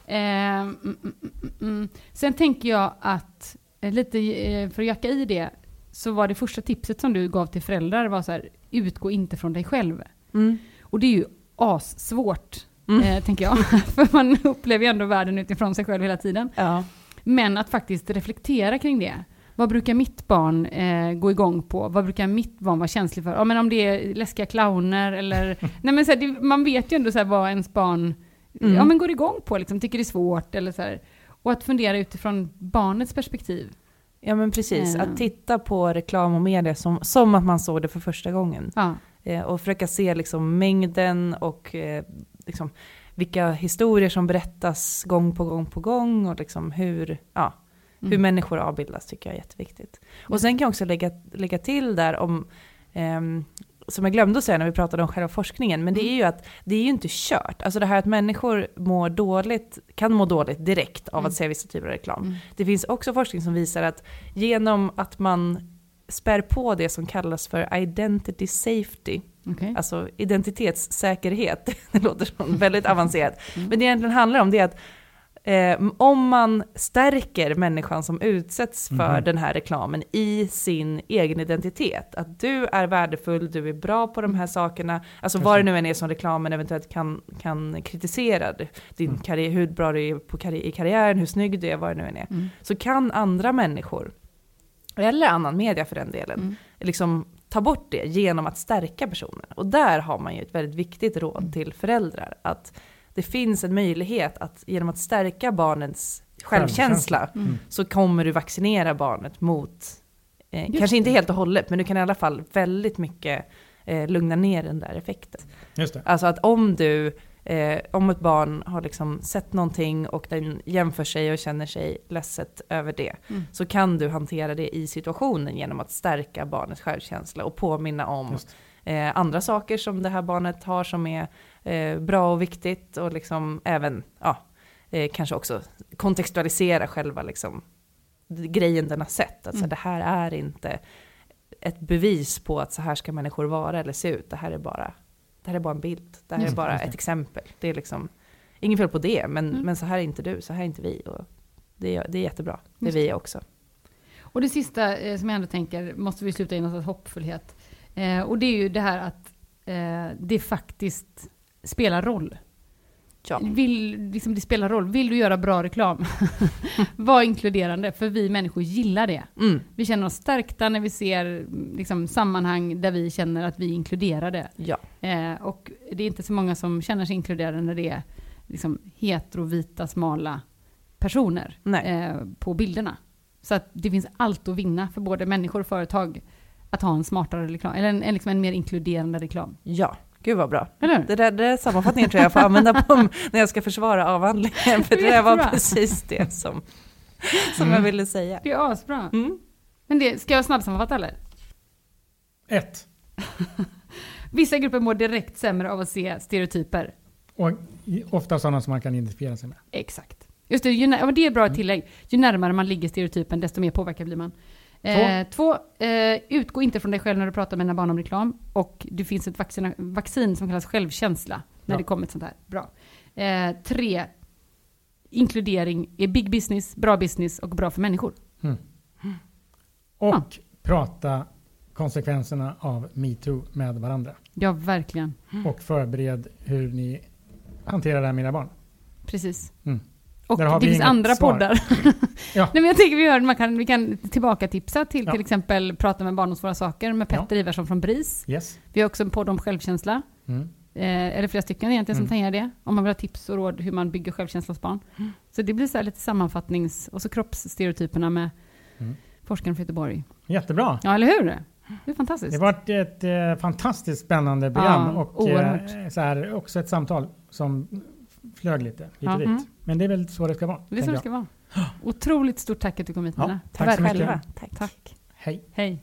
Eh, mm, mm, mm, mm. Sen tänker jag att, eh, lite eh, för att jacka i det, så var det första tipset som du gav till föräldrar var så här, utgå inte från dig själv. Mm. Och det är ju assvårt, Mm. eh, tänker jag. för man upplever ju ändå världen utifrån sig själv hela tiden. Ja. Men Men att faktiskt reflektera kring det. Vad brukar mitt barn eh, gå igång på? Vad brukar mitt barn vara känslig för? Ja, men om det är läskiga clowner eller... nej men så här, det, man vet ju ändå så här, vad ens barn Mm. ja, men går igång på, liksom, tycker det är svårt eller så här. Och att fundera utifrån barnets perspektiv. Ja men precis, Eh. att titta på reklam och media som, som att man såg det för första gången. Ja, Eh, och försöka se liksom mängden och eh, liksom vilka historier som berättas gång på gång på gång och liksom hur, ja, hur Mm. människor avbildas tycker jag är jätteviktigt. Och sen kan jag också lägga, lägga till där om, ehm, som jag glömde att säga när vi pratade om själva forskningen, men det är ju att det är ju inte kört. Alltså det här att människor mår dåligt, kan må dåligt direkt av Mm. att se vissa typer av reklam. Mm. Det finns också forskning som visar att genom att man spär på det som kallas för identity safety, okej. alltså identitetssäkerhet, det låter som väldigt avancerat, Mm. men det egentligen handlar om det är att eh, om man stärker människan som utsätts för Mhm. den här reklamen i sin egen identitet, att du är värdefull, du är bra på de här sakerna, alltså vad det nu än är som reklamen eventuellt kan, kan kritisera, din Mm. karriär, hur bra du är på karri- i karriären, hur snygg du är, vad det nu än är, Mm. så kan andra människor, eller annan media för den delen, Mm. liksom ta bort det genom att stärka personen. Och där har man ju ett väldigt viktigt råd till föräldrar, att det finns en möjlighet att genom att stärka barnens självkänsla Mm. så kommer du vaccinera barnet mot, eh, kanske inte helt och hållet, men du kan i alla fall väldigt mycket eh, lugna ner den där effekten. Just det. Alltså att om du, eh, om ett barn har liksom sett någonting och den jämför sig och känner sig ledset över det, Mm. så kan du hantera det i situationen genom att stärka barnets självkänsla och påminna om eh, andra saker som det här barnet har som är eh, bra och viktigt och liksom även, ja, eh, kanske också kontextualisera själva liksom grejen den har sett. Alltså Mm. det här är inte ett bevis på att så här ska människor vara eller se ut. Det här är bara, det här är bara en bild. Det här är Just det, bara ett exempel. Det är liksom, inget fel på det, men, Mm. men så här är inte du, så här är inte vi. Och det, är, det är jättebra, det är vi också. Och det sista eh, som jag ändå tänker, måste vi sluta i någon sorts hoppfullhet. Eh, och det är ju det här att eh, det faktiskt spelar roll. Ja. Vill, liksom det spelar roll. Vill du göra bra reklam? Var inkluderande, för vi människor gillar det. Mm. Vi känner oss stärkta när vi ser liksom, sammanhang där vi känner att vi är inkluderade. Ja. Eh, och det är inte så många som känner sig inkluderade när det är liksom, heterovita, smala personer eh, på bilderna. Så att det finns allt att vinna för både människor och företag att ha en smartare reklam, eller en, en, liksom en mer inkluderande reklam. ja, gud vad bra. Eller? Det där, det sammanfattningen tror jag jag får använda på när jag ska försvara avhandlingen. För det där var precis det som, som jag ville säga. Det är asbra. Mm. Men det, ska jag snabbsammanfatta eller? Ett. Vissa grupper mår direkt sämre av att se stereotyper. Och ofta sådana som man kan identifiera sig med. Exakt. Just det, ju, det är bra tillägg. Ju närmare man ligger stereotypen, desto mer påverkad blir man. Eh, två, eh, utgå inte från dig själv när du pratar med dina barn om reklam. Och det finns ett vaccin, vaccin som kallas självkänsla när Ja. det kommer ett sånt här. Bra. Eh, tre, inkludering är big business, bra business och bra för människor. Och Ja. prata konsekvenserna av metoo med varandra. Ja, verkligen. Och förbered hur ni hanterar det här med era barn. Precis. Mm. Och det finns andra svar. poddar. Ja. Nej, men jag tänker vi, gör, man kan, vi kan tillbaka tipsa till Ja. till exempel Prata med barn om svåra saker med Petter Ivarsson från BRIS. Yes. Vi har också en podd om självkänsla. Mm. Eh, eller flera stycken egentligen som Mm. tangerar det. Om man vill ha tips och råd hur man bygger självkänsla hos barn. Så det blir så här lite sammanfattnings... Och så kroppsstereotyperna med Mm. forskaren från Göteborg. Jättebra. Ja, eller hur? Det är fantastiskt. Det har varit ett eh, fantastiskt spännande program Ja, och eh, så här, också ett samtal som flög lite hit och dit. Mm. Men det är väl så det ska vara. Det är så det ska vara. Otroligt stort tack att du kom hit, Ja, Nina. tack så mycket. Själva. Tack. Tack. Hej. Hej.